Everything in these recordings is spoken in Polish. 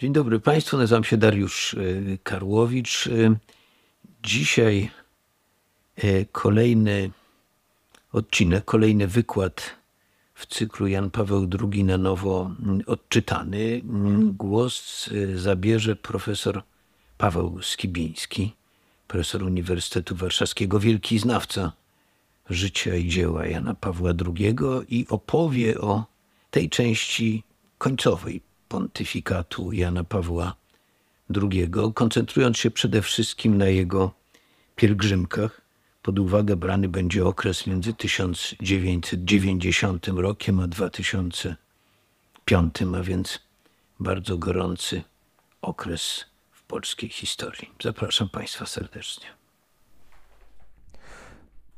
Dzień dobry Państwu, nazywam się Dariusz y, Karłowicz. Y, Dzisiaj y, kolejny odcinek, kolejny wykład w cyklu Jan Paweł II na nowo mm, odczytany. Mm, Głos zabierze profesor Paweł Skibiński, profesor Uniwersytetu Warszawskiego, wielki znawca życia i dzieła Jana Pawła II i opowie o tej części końcowej pontyfikatu Jana Pawła II, koncentrując się przede wszystkim na jego pielgrzymkach. Pod uwagę brany będzie okres między 1990 rokiem a 2005, a więc bardzo gorący okres w polskiej historii. Zapraszam Państwa serdecznie.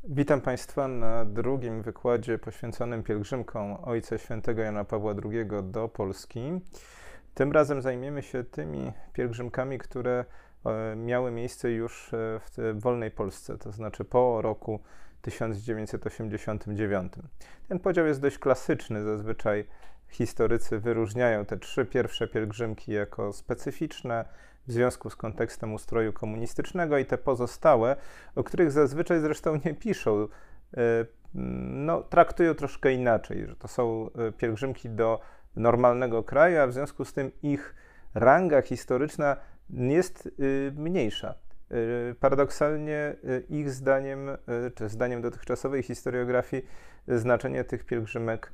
Witam Państwa na drugim wykładzie poświęconym pielgrzymkom Ojca Świętego Jana Pawła II do Polski. Tym razem zajmiemy się tymi pielgrzymkami, które e, miały miejsce już e, w wolnej Polsce, to znaczy po roku 1989. Ten podział jest dość klasyczny, zazwyczaj historycy wyróżniają te trzy pierwsze pielgrzymki jako specyficzne, w związku z kontekstem ustroju komunistycznego i te pozostałe, o których zazwyczaj zresztą nie piszą, e, no, traktują troszkę inaczej, że to są e, pielgrzymki do normalnego kraju, a w związku z tym ich ranga historyczna jest e, mniejsza. Paradoksalnie ich zdaniem, czy zdaniem dotychczasowej historiografii, znaczenie tych pielgrzymek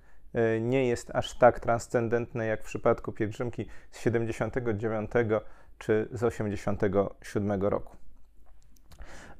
nie jest aż tak transcendentne jak w przypadku pielgrzymki z 79 czy z 1987 roku.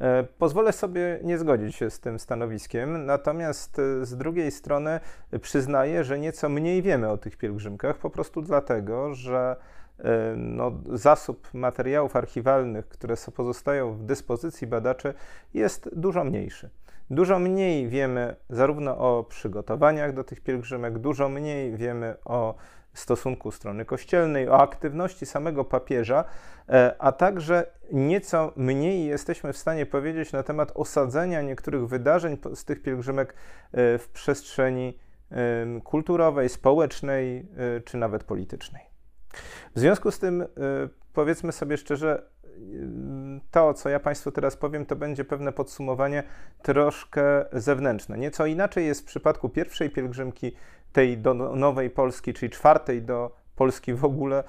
E, pozwolę sobie nie zgodzić się z tym stanowiskiem, natomiast e, z drugiej strony przyznaję, że nieco mniej wiemy o tych pielgrzymkach, po prostu dlatego, że e, no, zasób materiałów archiwalnych, które pozostają w dyspozycji badaczy, jest dużo mniejszy. Dużo mniej wiemy zarówno o przygotowaniach do tych pielgrzymek, dużo mniej wiemy o stosunku strony kościelnej, o aktywności samego papieża, e, a także nieco mniej jesteśmy w stanie powiedzieć na temat osadzenia niektórych wydarzeń z tych pielgrzymek e, w przestrzeni kulturowej, społecznej e, czy nawet politycznej. W związku z tym powiedzmy sobie szczerze, to, co ja Państwu teraz powiem, to będzie pewne podsumowanie troszkę zewnętrzne. Nieco inaczej jest w przypadku pierwszej pielgrzymki tej do Nowej Polski, czyli czwartej do Polski w ogóle e,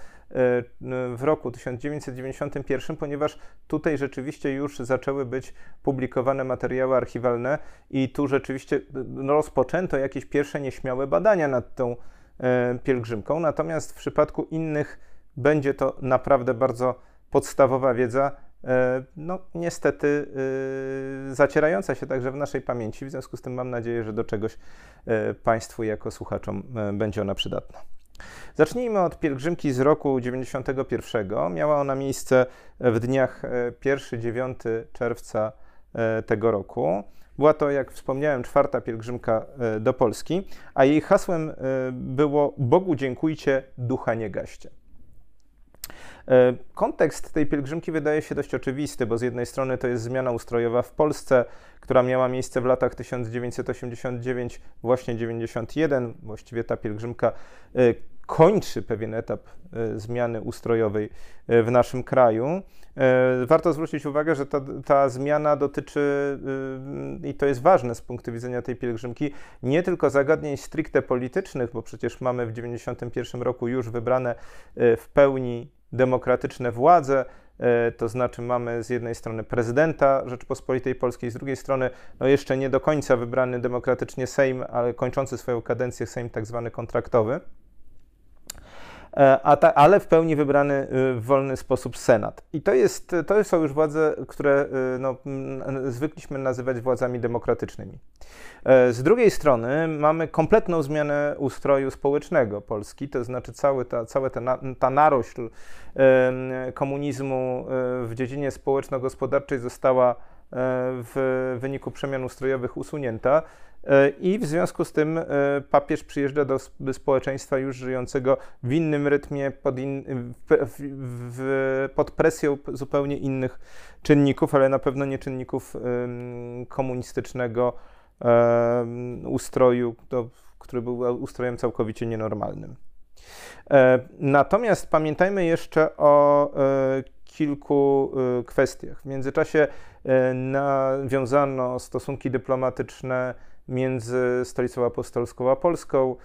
w roku 1991, ponieważ tutaj rzeczywiście już zaczęły być publikowane materiały archiwalne i tu rzeczywiście no, rozpoczęto jakieś pierwsze nieśmiałe badania nad tą e, pielgrzymką. Natomiast w przypadku innych będzie to naprawdę bardzo podstawowa wiedza, E, no niestety yy, zacierająca się także w naszej pamięci. W związku z tym mam nadzieję, że do czegoś yy, Państwu jako słuchaczom będzie ona przydatna. Zacznijmy od pielgrzymki z roku 91. Miała ona miejsce w dniach 1-9 czerwca tego roku. Była to, jak wspomniałem, czwarta pielgrzymka do Polski, a jej hasłem było Bogu dziękujcie, ducha nie gaście. E, kontekst tej pielgrzymki wydaje się dość oczywisty, bo z jednej strony to jest zmiana ustrojowa w Polsce, która miała miejsce w latach 1989, właśnie 91. Właściwie ta pielgrzymka e, kończy pewien etap e, zmiany ustrojowej w naszym kraju. Warto zwrócić uwagę, że ta, ta, zmiana dotyczy, i to jest ważne z punktu widzenia tej pielgrzymki, nie tylko zagadnień stricte politycznych, bo przecież mamy w 91 roku już wybrane w pełni demokratyczne władze, e, to znaczy mamy z jednej strony prezydenta Rzeczypospolitej Polskiej, z drugiej strony no jeszcze nie do końca wybrany demokratycznie Sejm, ale kończący swoją kadencję Sejm tak zwany kontraktowy. E, ta, ale w pełni wybrany y, w wolny sposób Senat. I to, jest, to są już władze, które y, no, zwykliśmy nazywać władzami demokratycznymi. E, z drugiej strony mamy kompletną zmianę ustroju społecznego Polski, to znaczy cały ta, cała ta, ta narośl komunizmu y, w dziedzinie społeczno-gospodarczej została w wyniku przemian ustrojowych usunięta. E, I w związku z tym e, papież przyjeżdża do społeczeństwa już żyjącego w innym rytmie, pod, in, w, w, pod presją zupełnie innych czynników, ale na pewno nie czynników komunistycznego ustroju, który był ustrojem całkowicie nienormalnym. Natomiast pamiętajmy jeszcze o kilku kwestiach. W międzyczasie nawiązano stosunki dyplomatyczne między Stolicą Apostolską a Polską.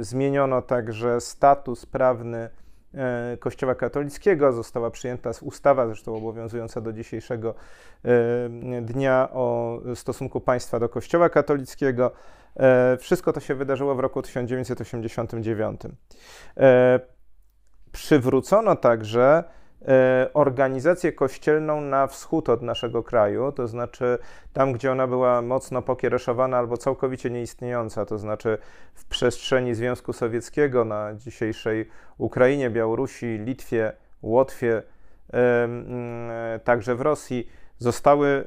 Zmieniono także status prawny E, Kościoła katolickiego. Została przyjęta ustawa, zresztą obowiązująca do dzisiejszego e, dnia, o stosunku państwa do Kościoła katolickiego. E, wszystko to się wydarzyło w roku 1989. Przywrócono także E, organizację kościelną na wschód od naszego kraju, to znaczy tam, gdzie ona była mocno pokiereszowana albo całkowicie nieistniejąca, to znaczy w przestrzeni Związku Sowieckiego na dzisiejszej Ukrainie, Białorusi, Litwie, Łotwie, także w Rosji zostały e,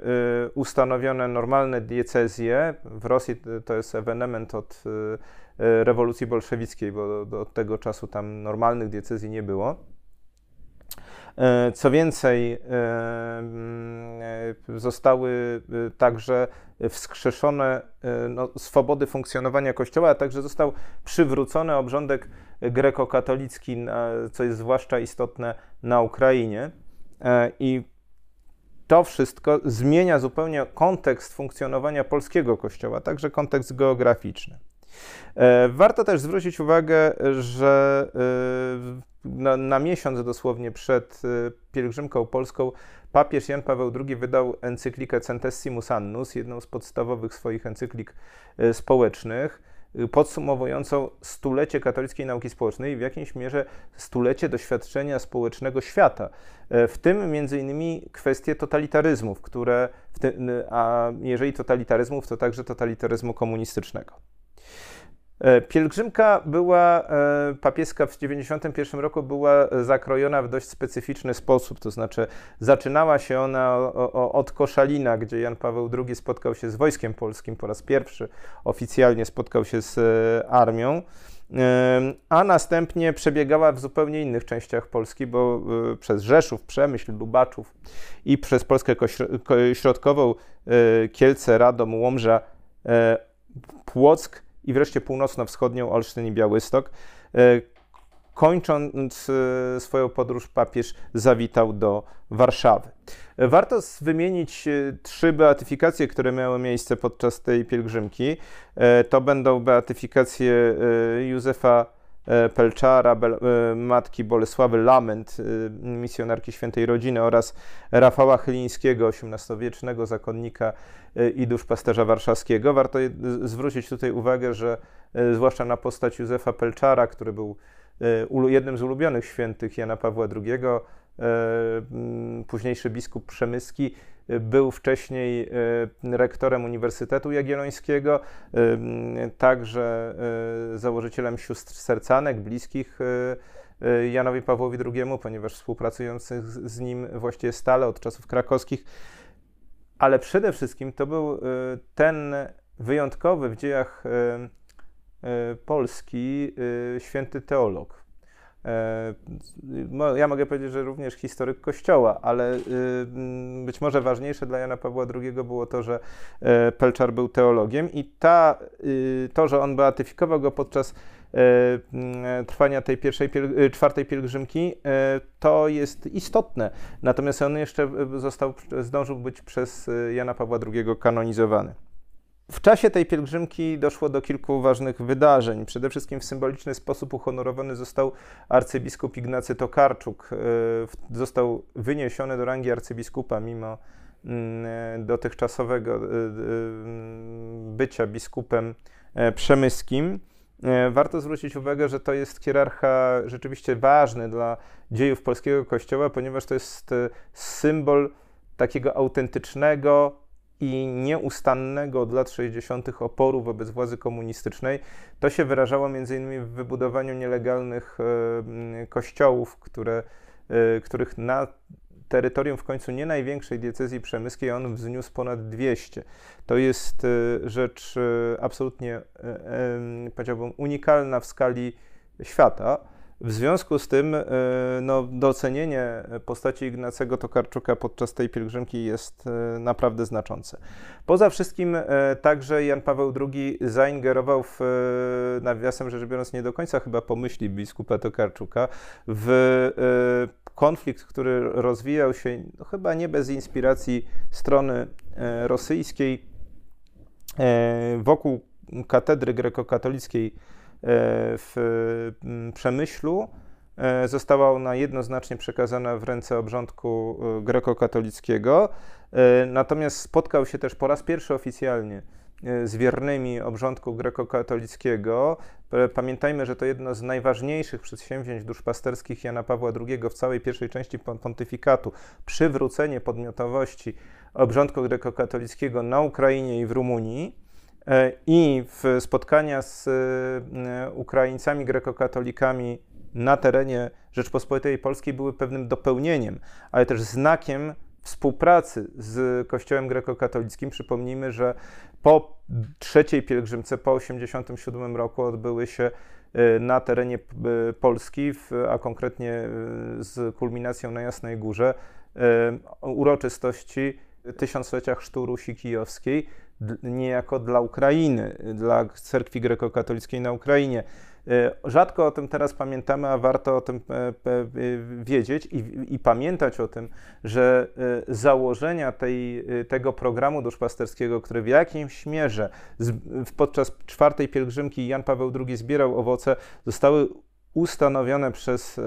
ustanowione normalne diecezje. W Rosji to jest ewenement od e, rewolucji bolszewickiej, bo od tego czasu tam normalnych diecezji nie było. E, co więcej, e, e, zostały także wskrzeszone no, swobody funkcjonowania Kościoła, a także został przywrócony obrządek grekokatolicki, co jest zwłaszcza istotne na Ukrainie. I to wszystko zmienia zupełnie kontekst funkcjonowania polskiego Kościoła, także kontekst geograficzny. Warto też zwrócić uwagę, że na, na, miesiąc dosłownie przed y, pielgrzymką polską papież Jan Paweł II wydał encyklikę Centesimus Annus, jedną z podstawowych swoich encyklik społecznych, podsumowującą stulecie katolickiej nauki społecznej i w jakimś mierze stulecie doświadczenia społecznego świata, w tym między innymi kwestie totalitaryzmów, które, a jeżeli totalitaryzmów, to także totalitaryzmu komunistycznego. E, pielgrzymka była e, papieska w 1991 roku była zakrojona w dość specyficzny sposób, to znaczy zaczynała się ona od Koszalina, gdzie Jan Paweł II spotkał się z wojskiem polskim po raz pierwszy, oficjalnie spotkał się z e, armią, a następnie przebiegała w zupełnie innych częściach Polski, bo przez Rzeszów, Przemyśl, Lubaczów i przez Polskę Środkową, Kielce, Radom, Łomża, Płock, i wreszcie północno-wschodnią Olsztyn i Białystok. E, kończąc e, swoją podróż, papież zawitał do Warszawy. Warto wymienić e, trzy beatyfikacje, które miały miejsce podczas tej pielgrzymki. To będą beatyfikacje Józefa E, Pelczara, e, matki Bolesławy Lament, e, misjonarki świętej rodziny oraz Rafała Chylińskiego, XVIII-wiecznego zakonnika i duszpasterza warszawskiego. Warto zwrócić tutaj uwagę, że zwłaszcza na postać Józefa Pelczara, który był jednym z ulubionych świętych Jana Pawła II, późniejszy biskup Przemyski, był wcześniej e, rektorem Uniwersytetu Jagiellońskiego, e, także e, założycielem sióstr sercanek, bliskich Janowi Pawłowi II, ponieważ współpracujących z nim właściwie stale od czasów krakowskich. Ale przede wszystkim to był ten wyjątkowy w dziejach Polski święty teolog ja mogę powiedzieć, że również historyk Kościoła, ale y, mm, być może ważniejsze dla Jana Pawła II było to, że e, Pelczar był teologiem i ta, y, to, że on beatyfikował go podczas e, mm, trwania tej pierwszej, czwartej pielgrzymki, to jest istotne. Natomiast on jeszcze został, zdążył być przez Jana Pawła II kanonizowany. W czasie tej pielgrzymki doszło do kilku ważnych wydarzeń. Przede wszystkim w symboliczny sposób uhonorowany został arcybiskup Ignacy Tokarczuk. E, został wyniesiony do rangi arcybiskupa mimo mm, dotychczasowego e, e, bycia biskupem przemyskim. Warto zwrócić uwagę, że to jest hierarcha rzeczywiście ważny dla dziejów polskiego kościoła, ponieważ to jest symbol takiego autentycznego, i nieustannego od lat 60. oporu wobec władzy komunistycznej. To się wyrażało m.in. w wybudowaniu nielegalnych e, kościołów, które, e, których na terytorium w końcu nie największej diecezji przemyskiej on wzniósł ponad 200. To jest e, rzecz absolutnie, powiedziałbym, unikalna w skali świata. W związku z tym no, docenienie postaci Ignacego Tokarczuka podczas tej pielgrzymki jest naprawdę znaczące. Poza wszystkim także Jan Paweł II zaingerował w, nawiasem rzecz biorąc, nie do końca chyba pomyśli biskupa Tokarczuka, w konflikt, który rozwijał się no, chyba nie bez inspiracji strony rosyjskiej wokół katedry grekokatolickiej e, w mm, Przemyślu e, została ona jednoznacznie przekazana w ręce obrządku e, grekokatolickiego. Natomiast spotkał się też po raz pierwszy oficjalnie z wiernymi obrządku grekokatolickiego. Pamiętajmy, że to jedno z najważniejszych przedsięwzięć duszpasterskich Jana Pawła II w całej pierwszej części pontyfikatu. Przywrócenie podmiotowości obrządku grekokatolickiego na Ukrainie i w Rumunii. E, I w spotkania z e, Ukraińcami grekokatolikami na terenie Rzeczpospolitej Polskiej były pewnym dopełnieniem, ale też znakiem współpracy z Kościołem grekokatolickim. Przypomnijmy, że po trzeciej pielgrzymce, po 1987 roku odbyły się e, na terenie Polski, a konkretnie z kulminacją na Jasnej Górze, uroczystości tysiąclecia chrztu Rusi Kijowskiej, niejako dla Ukrainy, dla cerkwi grekokatolickiej na Ukrainie. E, rzadko o tym teraz pamiętamy, a warto o tym e, wiedzieć i, i pamiętać o tym, że e, założenia tej, tego programu duszpasterskiego, który w jakimś mierze podczas czwartej pielgrzymki Jan Paweł II zbierał owoce, zostały ustanowione przez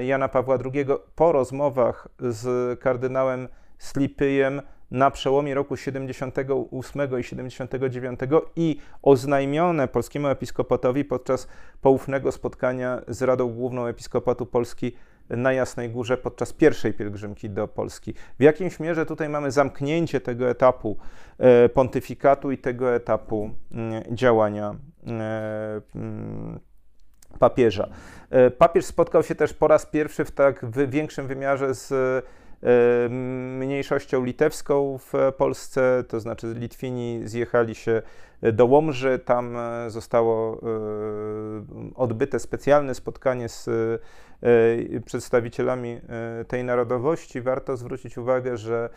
Jana Pawła II po rozmowach z kardynałem Slipyjem na przełomie roku 78 i 79 i oznajmione polskiemu episkopatowi podczas poufnego spotkania z Radą Główną Episkopatu Polski na Jasnej Górze podczas pierwszej pielgrzymki do Polski. W jakimś mierze tutaj mamy zamknięcie tego etapu e, pontyfikatu i tego etapu mm, działania e, mm, papieża. E, papież spotkał się też po raz pierwszy w tak większym wymiarze z mniejszością litewską w Polsce, to znaczy Litwini zjechali się do Łomży, tam e, zostało e, odbyte specjalne spotkanie z przedstawicielami tej narodowości. Warto zwrócić uwagę, że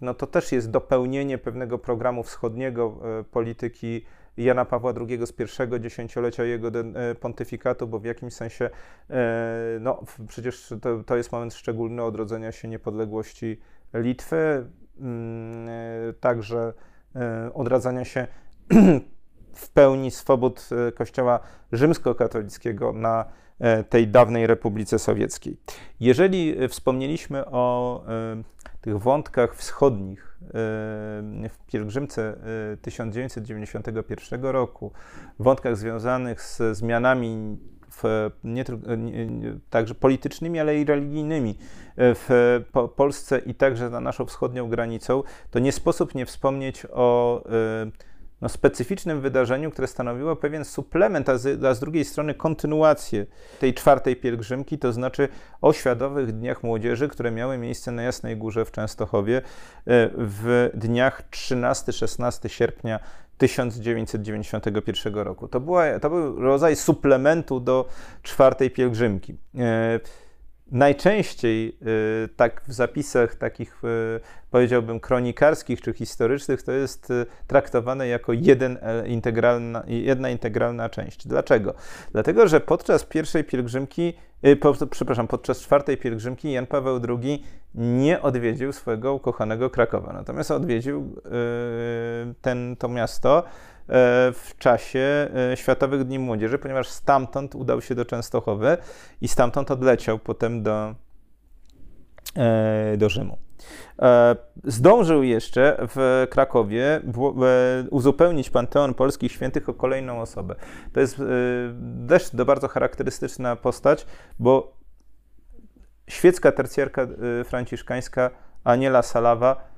no to też jest dopełnienie pewnego programu wschodniego polityki Jana Pawła II z pierwszego dziesięciolecia jego e, pontyfikatu, bo w jakimś sensie, e, no przecież to, to jest moment szczególny odrodzenia się niepodległości Litwy, mm, e, także odradzania się w pełni swobód Kościoła rzymskokatolickiego na tej dawnej Republice Sowieckiej. Jeżeli wspomnieliśmy o tych wątkach wschodnich w pielgrzymce 1991 roku, wątkach związanych z zmianami w, nie, nie, także politycznymi, ale i religijnymi w po Polsce i także na naszą wschodnią granicą, to nie sposób nie wspomnieć o no, specyficznym wydarzeniu, które stanowiło pewien suplement, a z, a z drugiej strony kontynuację tej czwartej pielgrzymki, to znaczy o Światowych Dniach Młodzieży, które miały miejsce na Jasnej Górze w Częstochowie e, w dniach 13-16 sierpnia 1991 roku. To, była, to był rodzaj suplementu do czwartej pielgrzymki. E, Najczęściej y, tak w zapisach takich, y, powiedziałbym, kronikarskich czy historycznych, to jest y, traktowane jako jeden integralna, jedna integralna część. Dlaczego? Dlatego, że podczas pierwszej pielgrzymki, po, przepraszam, podczas czwartej pielgrzymki Jan Paweł II nie odwiedził swojego ukochanego Krakowa, natomiast odwiedził ten, to miasto E, w czasie e, Światowych Dni Młodzieży, ponieważ stamtąd udał się do Częstochowy i stamtąd odleciał potem do, e, do Rzymu. Zdążył jeszcze w Krakowie uzupełnić Panteon Polskich Świętych o kolejną osobę. To jest też bardzo charakterystyczna postać, bo świecka tercjarka franciszkańska Aniela Salawa,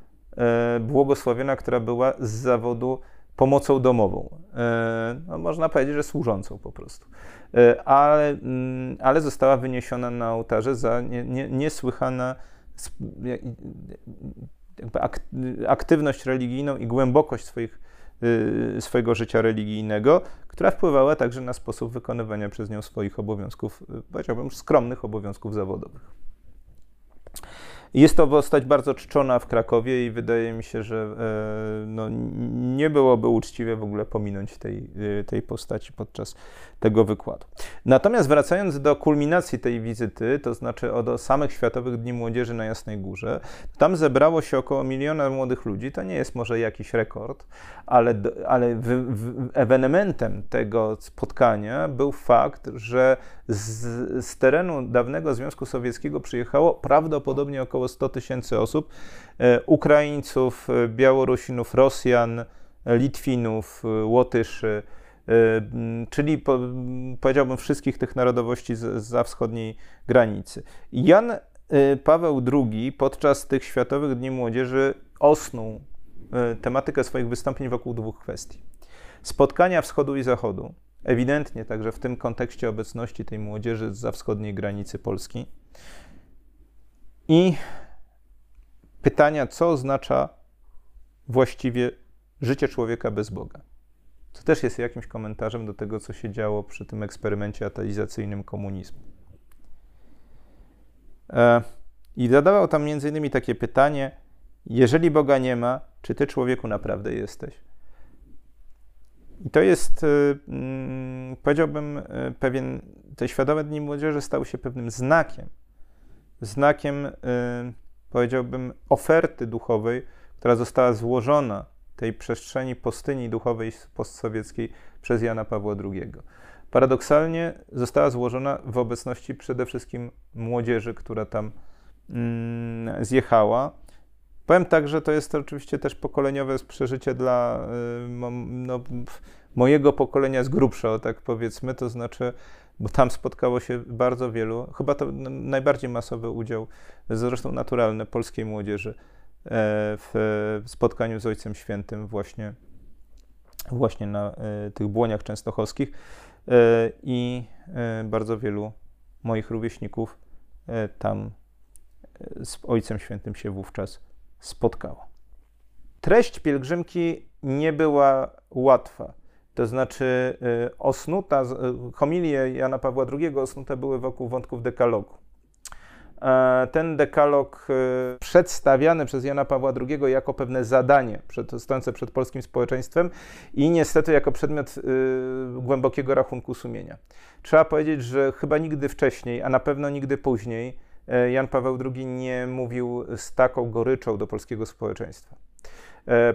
błogosławiona, która była z zawodu pomocą domową. E, no, można powiedzieć, że służącą po prostu. E, ale, mm, ale została wyniesiona na ołtarze za nie, nie, niesłychana aktywność religijną i głębokość swoich swojego życia religijnego, która wpływała także na sposób wykonywania przez nią swoich obowiązków, powiedziałbym, skromnych obowiązków zawodowych. Jest to postać bardzo czczona w Krakowie i wydaje mi się, że e, no, nie byłoby uczciwie w ogóle pominąć tej, e, tej postaci podczas tego wykładu. Natomiast wracając do kulminacji tej wizyty, to znaczy do samych Światowych Dni Młodzieży na Jasnej Górze, tam zebrało się około miliona młodych ludzi. To nie jest może jakiś rekord, ale, ale w, w, ewenementem tego spotkania był fakt, że z, z terenu dawnego Związku Sowieckiego przyjechało prawdopodobnie około 100 tysięcy osób, e, Ukraińców, e, Białorusinów, Rosjan, Litwinów, e, Łotyszy, czyli po, powiedziałbym wszystkich tych narodowości z, za wschodniej granicy. Jan Paweł II podczas tych Światowych Dni Młodzieży osnuł tematykę swoich wystąpień wokół dwóch kwestii. Spotkania wschodu i zachodu, ewidentnie także w tym kontekście obecności tej młodzieży za wschodniej granicy Polski i pytania, co oznacza właściwie życie człowieka bez Boga. To też jest jakimś komentarzem do tego, co się działo przy tym eksperymencie ateizacyjnym komunizmu. E, I zadawał tam między innymi takie pytanie: jeżeli Boga nie ma, czy ty człowieku naprawdę jesteś? I to jest, e, mm, powiedziałbym, e, pewien, te świadome dni młodzieży stały się pewnym znakiem, znakiem powiedziałbym, oferty duchowej, która została złożona tej przestrzeni pustyni duchowej postsowieckiej przez Jana Pawła II. Paradoksalnie została złożona w obecności przede wszystkim młodzieży, która tam mm, zjechała. Powiem tak, że to jest oczywiście też pokoleniowe przeżycie dla y, no, mojego pokolenia z grubsza, tak powiedzmy, to znaczy bo tam spotkało się bardzo wielu, chyba to najbardziej masowy udział, zresztą naturalny, polskiej młodzieży e, w spotkaniu z Ojcem Świętym właśnie, właśnie na e, tych błoniach częstochowskich e, i bardzo wielu moich rówieśników tam z Ojcem Świętym się wówczas spotkało. Treść pielgrzymki nie była łatwa. To znaczy y, osnuta, y, homilie Jana Pawła II osnute były wokół wątków dekalogu. E, ten dekalog y, przedstawiany przez Jana Pawła II jako pewne zadanie przed, stojące przed polskim społeczeństwem i niestety jako przedmiot głębokiego rachunku sumienia. Trzeba powiedzieć, że chyba nigdy wcześniej, a na pewno nigdy później Jan Paweł II nie mówił z taką goryczą do polskiego społeczeństwa. E,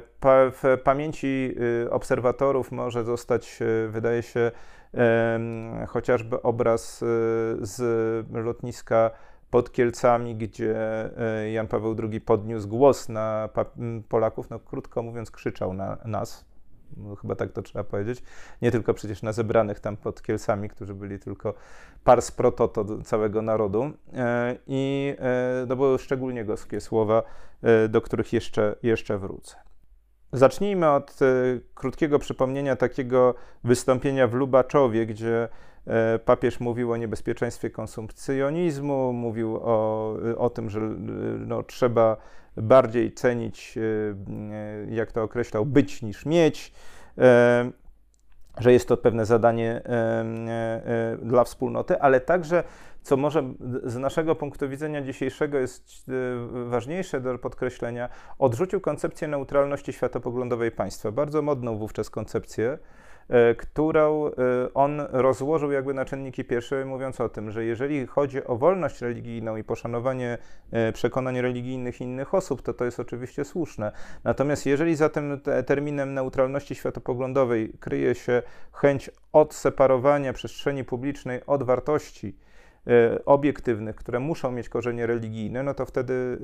w pamięci y, obserwatorów może zostać, y, wydaje się, chociażby obraz y, z lotniska pod Kielcami, gdzie Jan Paweł II podniósł głos na Polaków, no krótko mówiąc, krzyczał na nas, no, chyba tak to trzeba powiedzieć, nie tylko przecież na zebranych tam pod Kielcami, którzy byli tylko pars pro toto całego narodu. E, I e, to były szczególnie goskie słowa, e, do których jeszcze, jeszcze wrócę. Zacznijmy od krótkiego przypomnienia takiego wystąpienia w Lubaczowie, gdzie papież mówił o niebezpieczeństwie konsumpcjonizmu, mówił o, o tym, że no, trzeba bardziej cenić, jak to określał, być niż mieć że jest to pewne zadanie dla wspólnoty, ale także, co może z naszego punktu widzenia dzisiejszego jest ważniejsze do podkreślenia, odrzucił koncepcję neutralności światopoglądowej państwa. Bardzo modną wówczas koncepcję, którą e, on rozłożył jakby na czynniki pierwsze, mówiąc o tym, że jeżeli chodzi o wolność religijną i poszanowanie e, przekonań religijnych innych osób, to to jest oczywiście słuszne. Natomiast jeżeli za tym terminem neutralności światopoglądowej kryje się chęć odseparowania przestrzeni publicznej od wartości, obiektywnych, które muszą mieć korzenie religijne, no to wtedy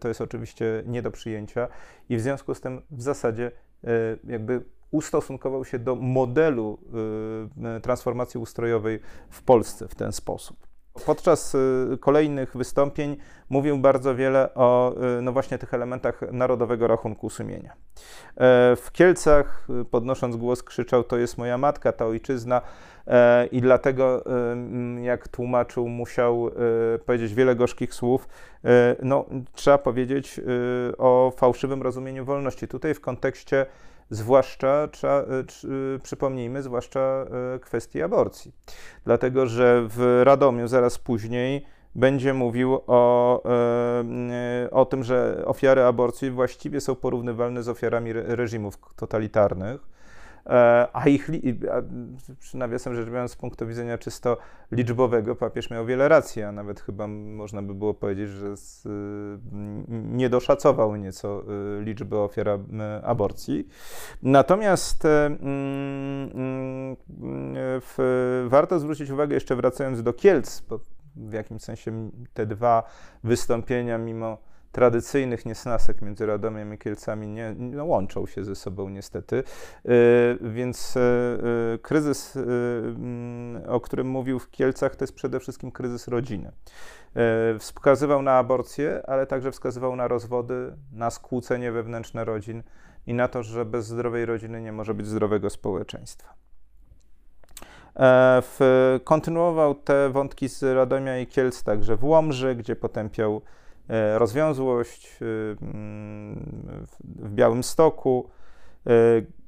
to jest oczywiście nie do przyjęcia i w związku z tym w zasadzie jakby ustosunkował się do modelu y, transformacji ustrojowej w Polsce w ten sposób. Podczas y, kolejnych wystąpień mówił bardzo wiele o y, no właśnie tych elementach narodowego rachunku sumienia. E, w Kielcach, podnosząc głos, krzyczał: To jest moja matka, ta ojczyzna, e, i dlatego, jak tłumaczył, musiał e, powiedzieć wiele gorzkich słów. No, trzeba powiedzieć o fałszywym rozumieniu wolności. Tutaj w kontekście zwłaszcza, trzeba, przypomnijmy, zwłaszcza kwestii aborcji. Dlatego, że w Radomiu zaraz później będzie mówił o, o tym, że ofiary aborcji właściwie są porównywalne z ofiarami reżimów totalitarnych a ich, przy nawiasem rzecz biorąc, z punktu widzenia czysto liczbowego, papież miał wiele racji, a nawet chyba można by było powiedzieć, że z, nie doszacował nieco y, liczby ofiar aborcji. Natomiast e, mm, mm, w, warto zwrócić uwagę, jeszcze wracając do Kielc, bo w jakimś sensie te dwa wystąpienia, mimo tradycyjnych niesnasek między Radomiem i Kielcami nie, no, łączą się ze sobą niestety. Y, więc y, y, kryzys, mm, o którym mówił w Kielcach, to jest przede wszystkim kryzys rodziny. Wskazywał na aborcję, ale także wskazywał na rozwody, na skłócenie wewnętrzne rodzin i na to, że bez zdrowej rodziny nie może być zdrowego społeczeństwa. E, w, kontynuował te wątki z Radomia i Kielc także w Łomży, gdzie potępiał rozwiązłość e, w Białym Stoku, e,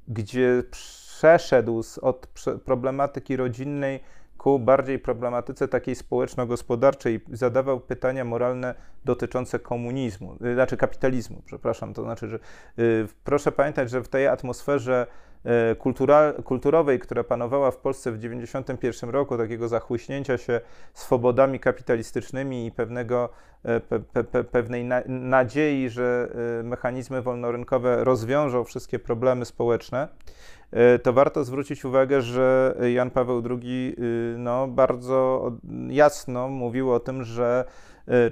gdzie przeszedł od problematyki rodzinnej ku bardziej problematyce takiej społeczno-gospodarczej, zadawał pytania moralne dotyczące komunizmu, znaczy kapitalizmu, przepraszam. To znaczy, że proszę pamiętać, że w tej atmosferze E, kultura, kulturowej, która panowała w Polsce w 1991 roku, takiego zachłyśnięcia się swobodami kapitalistycznymi i pewnego, e, pe, pe, pewnej na, nadziei, że e, mechanizmy wolnorynkowe rozwiążą wszystkie problemy społeczne, to warto zwrócić uwagę, że Jan Paweł II no, bardzo jasno mówił o tym, że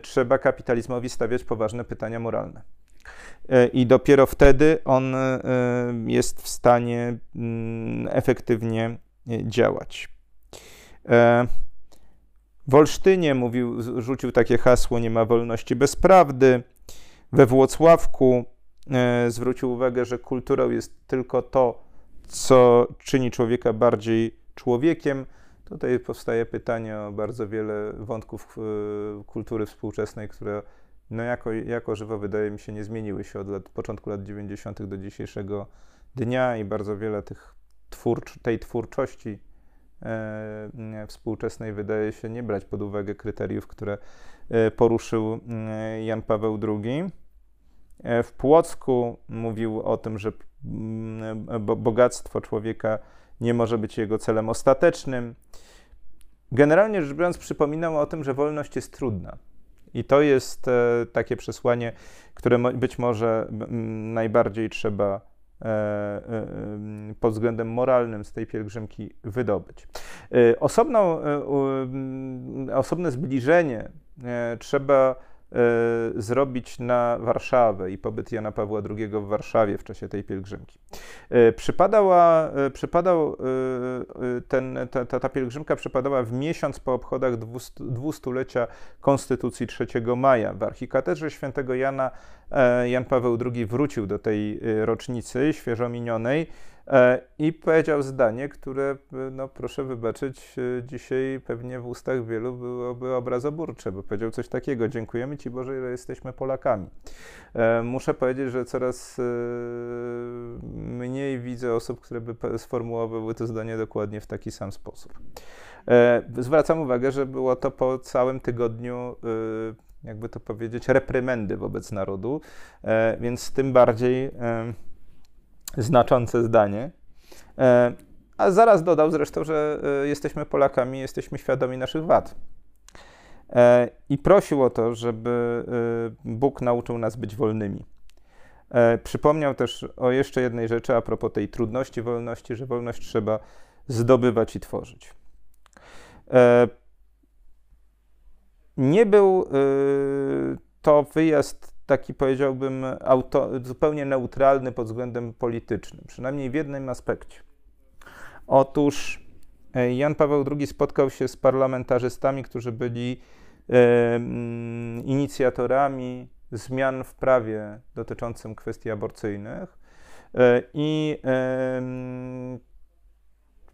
trzeba kapitalizmowi stawiać poważne pytania moralne. E, i dopiero wtedy on e, jest w stanie mm, efektywnie e, działać. W Olsztynie mówił, rzucił takie hasło: Nie ma wolności bez prawdy. We Włocławku zwrócił uwagę, że kulturą jest tylko to, co czyni człowieka bardziej człowiekiem. Tutaj powstaje pytanie o bardzo wiele wątków kultury współczesnej, które no jako, jako żywo wydaje mi się nie zmieniły się od lat, początku lat 90. do dzisiejszego dnia i bardzo wiele tych twórcz, tej twórczości e, współczesnej wydaje się nie brać pod uwagę kryteriów, które e, poruszył e, Jan Paweł II. E, w Płocku mówił o tym, że bogactwo człowieka nie może być jego celem ostatecznym. Generalnie rzecz biorąc, przypominał o tym, że wolność jest trudna i to jest e, takie przesłanie, które być może najbardziej trzeba e, e, pod względem moralnym z tej pielgrzymki wydobyć. Osobną, osobne zbliżenie trzeba zrobić na Warszawę i pobyt Jana Pawła II w Warszawie w czasie tej pielgrzymki. E, przypadała, e, przypadał ten, ta, ta, ta pielgrzymka przypadała w miesiąc po obchodach dwustulecia Konstytucji 3 maja. W archikatedrze świętego Jana Jan Paweł II wrócił do tej rocznicy świeżo minionej E, I powiedział zdanie, które, no proszę wybaczyć, e, dzisiaj pewnie w ustach wielu byłoby obrazoburcze, bo powiedział coś takiego: Dziękujemy Ci Boże, że jesteśmy Polakami. E, muszę powiedzieć, że coraz mniej widzę osób, które by sformułowały to zdanie dokładnie w taki sam sposób. Zwracam uwagę, że było to po całym tygodniu jakby to powiedzieć, reprymendy wobec narodu, więc tym bardziej znaczące zdanie. E, a zaraz dodał zresztą, że e, jesteśmy Polakami, jesteśmy świadomi naszych wad. E, I prosił o to, żeby Bóg nauczył nas być wolnymi. Przypomniał też o jeszcze jednej rzeczy a propos tej trudności wolności, że wolność trzeba zdobywać i tworzyć. Nie był to wyjazd taki powiedziałbym auto, zupełnie neutralny pod względem politycznym, przynajmniej w jednym aspekcie. Otóż e, Jan Paweł II spotkał się z parlamentarzystami, którzy byli e, inicjatorami zmian w prawie dotyczącym kwestii aborcyjnych e, i e,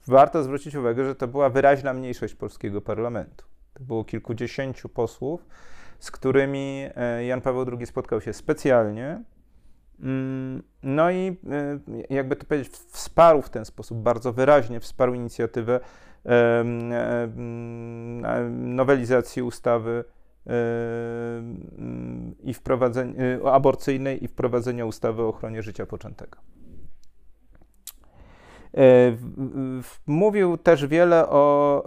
warto zwrócić uwagę, że to była wyraźna mniejszość polskiego parlamentu. To było kilkudziesięciu posłów, z którymi e, Jan Paweł II spotkał się specjalnie Mm, no i y, jakby to powiedzieć, wsparł w ten sposób bardzo wyraźnie, wsparł inicjatywę nowelizacji ustawy i wprowadzenia, aborcyjnej i wprowadzenia ustawy o ochronie życia poczętego. E, mówił też wiele o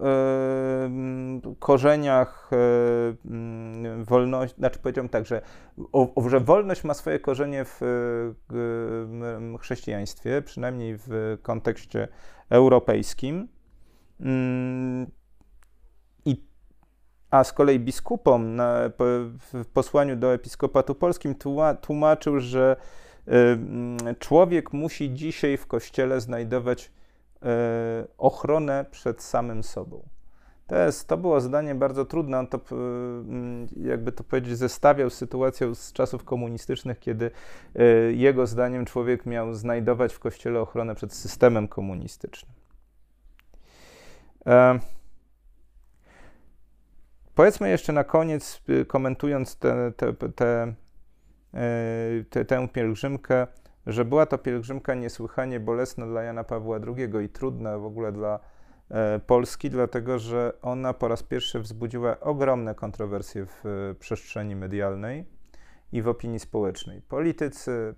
korzeniach e, wolności, znaczy powiedziałbym tak, że, o, że wolność ma swoje korzenie w chrześcijaństwie, przynajmniej w kontekście europejskim. Mm, a z kolei biskupom na, w posłaniu do episkopatu polskim tłumaczył, że człowiek musi dzisiaj w kościele znajdować e, ochronę przed samym sobą. To, jest, to było zdanie bardzo trudne. On to, jakby to powiedzieć, zestawiał z sytuacją z czasów komunistycznych, kiedy jego zdaniem człowiek miał znajdować w kościele ochronę przed systemem komunistycznym. E, powiedzmy jeszcze na koniec, y, komentując te, te, te te, tę pielgrzymkę, że była to pielgrzymka niesłychanie bolesna dla Jana Pawła II i trudna w ogóle dla e, Polski, dlatego że ona po raz pierwszy wzbudziła ogromne kontrowersje w e, przestrzeni medialnej i w opinii społecznej. Politycy,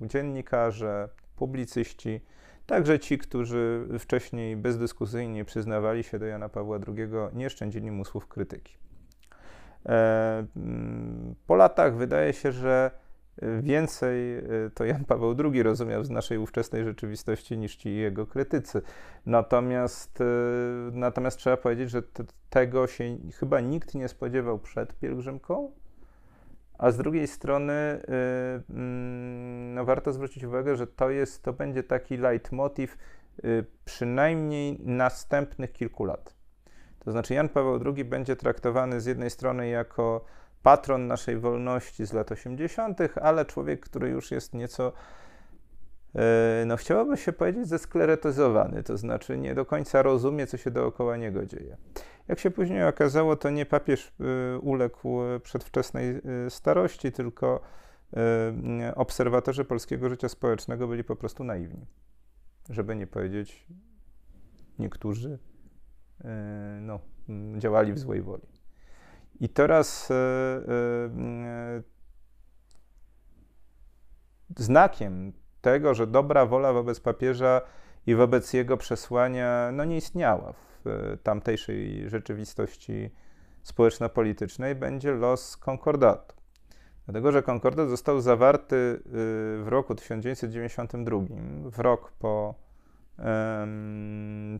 dziennikarze, publicyści, także ci, którzy wcześniej bezdyskusyjnie przyznawali się do Jana Pawła II, nie szczędzili mu słów krytyki. E, mm, po latach wydaje się, że więcej e, to Jan Paweł II rozumiał z naszej ówczesnej rzeczywistości niż ci jego krytycy. Natomiast, e, natomiast trzeba powiedzieć, że tego się chyba nikt nie spodziewał przed pielgrzymką, a z drugiej strony mm, no, warto zwrócić uwagę, że to, jest, to będzie taki leitmotiv przynajmniej następnych kilku lat. To znaczy Jan Paweł II będzie traktowany z jednej strony jako patron naszej wolności z lat 80., ale człowiek, który już jest nieco, e, no chciałoby się powiedzieć, zeskleretyzowany, to znaczy nie do końca rozumie, co się dookoła niego dzieje. Jak się później okazało, to nie papież e, uległ przedwczesnej e, starości, tylko obserwatorzy polskiego życia społecznego byli po prostu naiwni. Żeby nie powiedzieć niektórzy no, działali w złej woli. I teraz e, e, znakiem tego, że dobra wola wobec papieża i wobec jego przesłania no, nie istniała w tamtejszej rzeczywistości społeczno-politycznej, będzie los konkordatu. Dlatego, że konkordat został zawarty w roku 1992, w rok po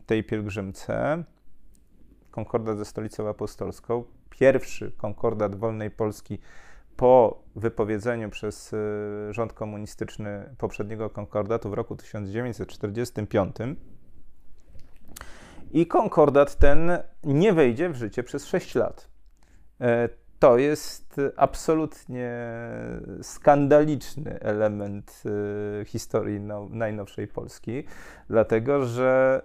tej pielgrzymce konkordat ze stolicą apostolską, pierwszy konkordat wolnej Polski po wypowiedzeniu przez y, rząd komunistyczny poprzedniego konkordatu w roku 1945. I konkordat ten nie wejdzie w życie przez 6 lat. To jest absolutnie skandaliczny element y, historii no, najnowszej Polski, dlatego że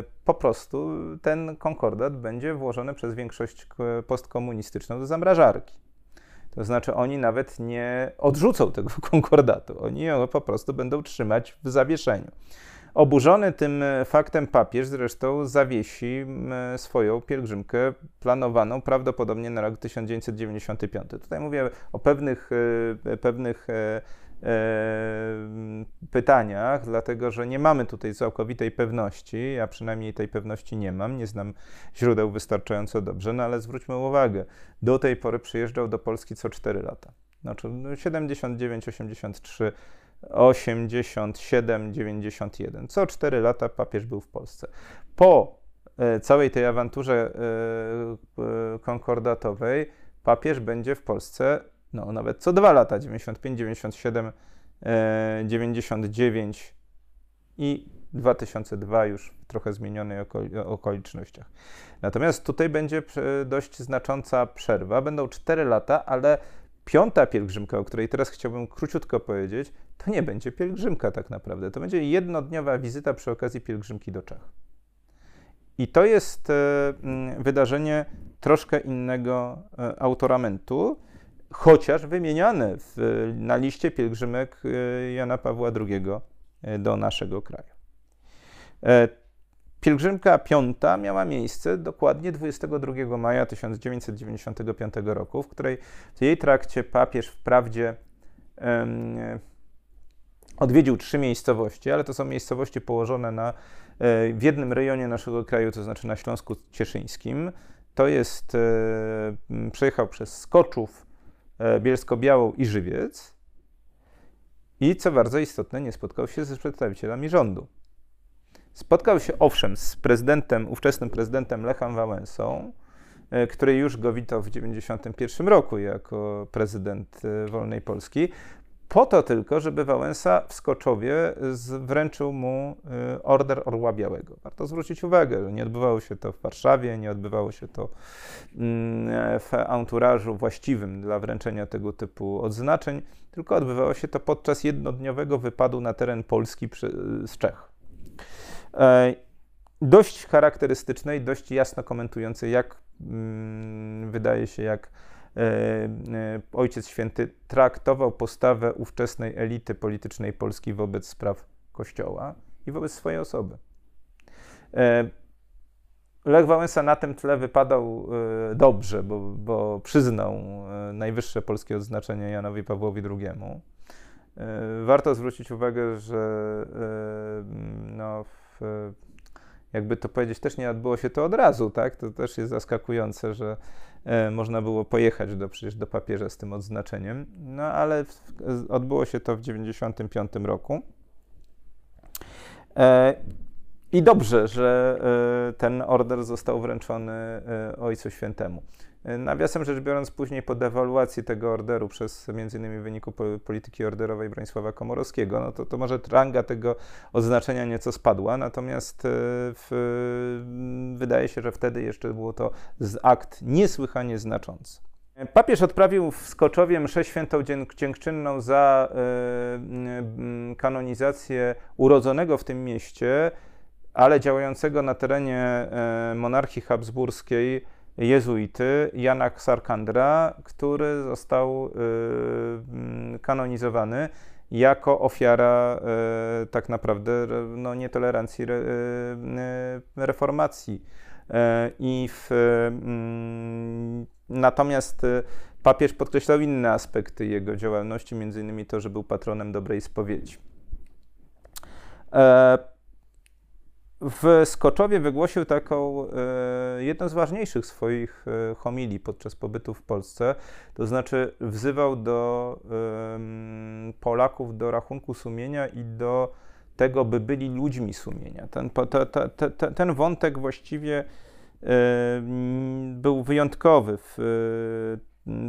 y, po prostu ten konkordat będzie włożony przez większość postkomunistyczną do zamrażarki. To znaczy, oni nawet nie odrzucą tego konkordatu, oni ją po prostu będą trzymać w zawieszeniu. Oburzony tym e, faktem papież zresztą zawiesi swoją pielgrzymkę planowaną prawdopodobnie na rok 1995. Tutaj mówię o pewnych, e, pewnych e, pytaniach, dlatego że nie mamy tutaj całkowitej pewności, ja przynajmniej tej pewności nie mam, nie znam źródeł wystarczająco dobrze, no ale zwróćmy uwagę, do tej pory przyjeżdżał do Polski co 4 lata. Znaczy 79, 83 87, 91. Co 4 lata papież był w Polsce. Po e, całej tej awanturze e, e, konkordatowej papież będzie w Polsce no, nawet co 2 lata 95, 97, 99 i 2002 już w trochę zmienionej okolicznościach. Natomiast tutaj będzie dość znacząca przerwa. Będą 4 lata, ale piąta pielgrzymka, o której teraz chciałbym króciutko powiedzieć, to nie będzie pielgrzymka tak naprawdę. To będzie jednodniowa wizyta przy okazji pielgrzymki do Czech. I to jest e, mm, wydarzenie troszkę innego e, autoramentu. chociaż wymieniane w, na liście pielgrzymek Jana Pawła II do naszego kraju. Pielgrzymka piąta miała miejsce dokładnie 22 maja 1995 roku, w której w jej trakcie papież wprawdzie um, odwiedził trzy miejscowości, ale to są miejscowości położone na, e, w jednym rejonie naszego kraju, to znaczy na Śląsku Cieszyńskim. To jest, e, przejechał przez Skoczów, e, Bielsko-Białą i Żywiec i co bardzo istotne, nie spotkał się ze przedstawicielami rządu. Spotkał się owszem z prezydentem, ówczesnym prezydentem Lechem Wałęsą, e, który już go witał w 1991 roku jako prezydent e, wolnej Polski, po to tylko, żeby Wałęsa w Skoczowie wręczył mu e, order Orła Białego. Warto zwrócić uwagę, że nie odbywało się to w Warszawie, nie odbywało się to mm, w anturażu właściwym dla wręczenia tego typu odznaczeń, tylko odbywało się to podczas jednodniowego wypadu na teren Polski z Czech. E, dość charakterystycznej, dość jasno komentującej, jak mm, wydaje się, jak e, e, Ojciec Święty traktował postawę ówczesnej elity politycznej Polski wobec spraw Kościoła i wobec swojej osoby. Lech Wałęsa na tym tle wypadał dobrze, bo, bo przyznał najwyższe polskie odznaczenie Janowi Pawłowi II. Warto zwrócić uwagę, że no, jakby to powiedzieć, też nie odbyło się to od razu, tak? To też jest zaskakujące, że e, można było pojechać do, przecież do papieża z tym odznaczeniem, no ale odbyło się to w 1995 roku. E, I dobrze, że e, ten order został wręczony Ojcu Świętemu. Nawiasem rzecz biorąc, później po dewaluacji tego orderu przez m.in. w wyniku polityki orderowej Bronisława Komorowskiego, no to, to może ranga tego odznaczenia nieco spadła, natomiast e, w, wydaje się, że wtedy jeszcze było to akt niesłychanie znaczący. Papież odprawił w Skoczowie mszę świętą dziękczynną za y, kanonizację urodzonego w tym mieście, ale działającego na terenie monarchii habsburskiej jezuity Jana Sarkandra, który został y, mm, kanonizowany jako ofiara y, tak naprawdę no, nietolerancji y, reformacji. I w, mm, natomiast papież podkreślał inne aspekty jego działalności, między innymi to, że był patronem dobrej spowiedzi. E, w Skoczowie wygłosił taką e, jedną z ważniejszych swoich e, homilii podczas pobytu w Polsce, to znaczy wzywał do e, Polaków do rachunku sumienia i do tego, by byli ludźmi sumienia. Ten, to, to, to, ten wątek właściwie e, był wyjątkowy w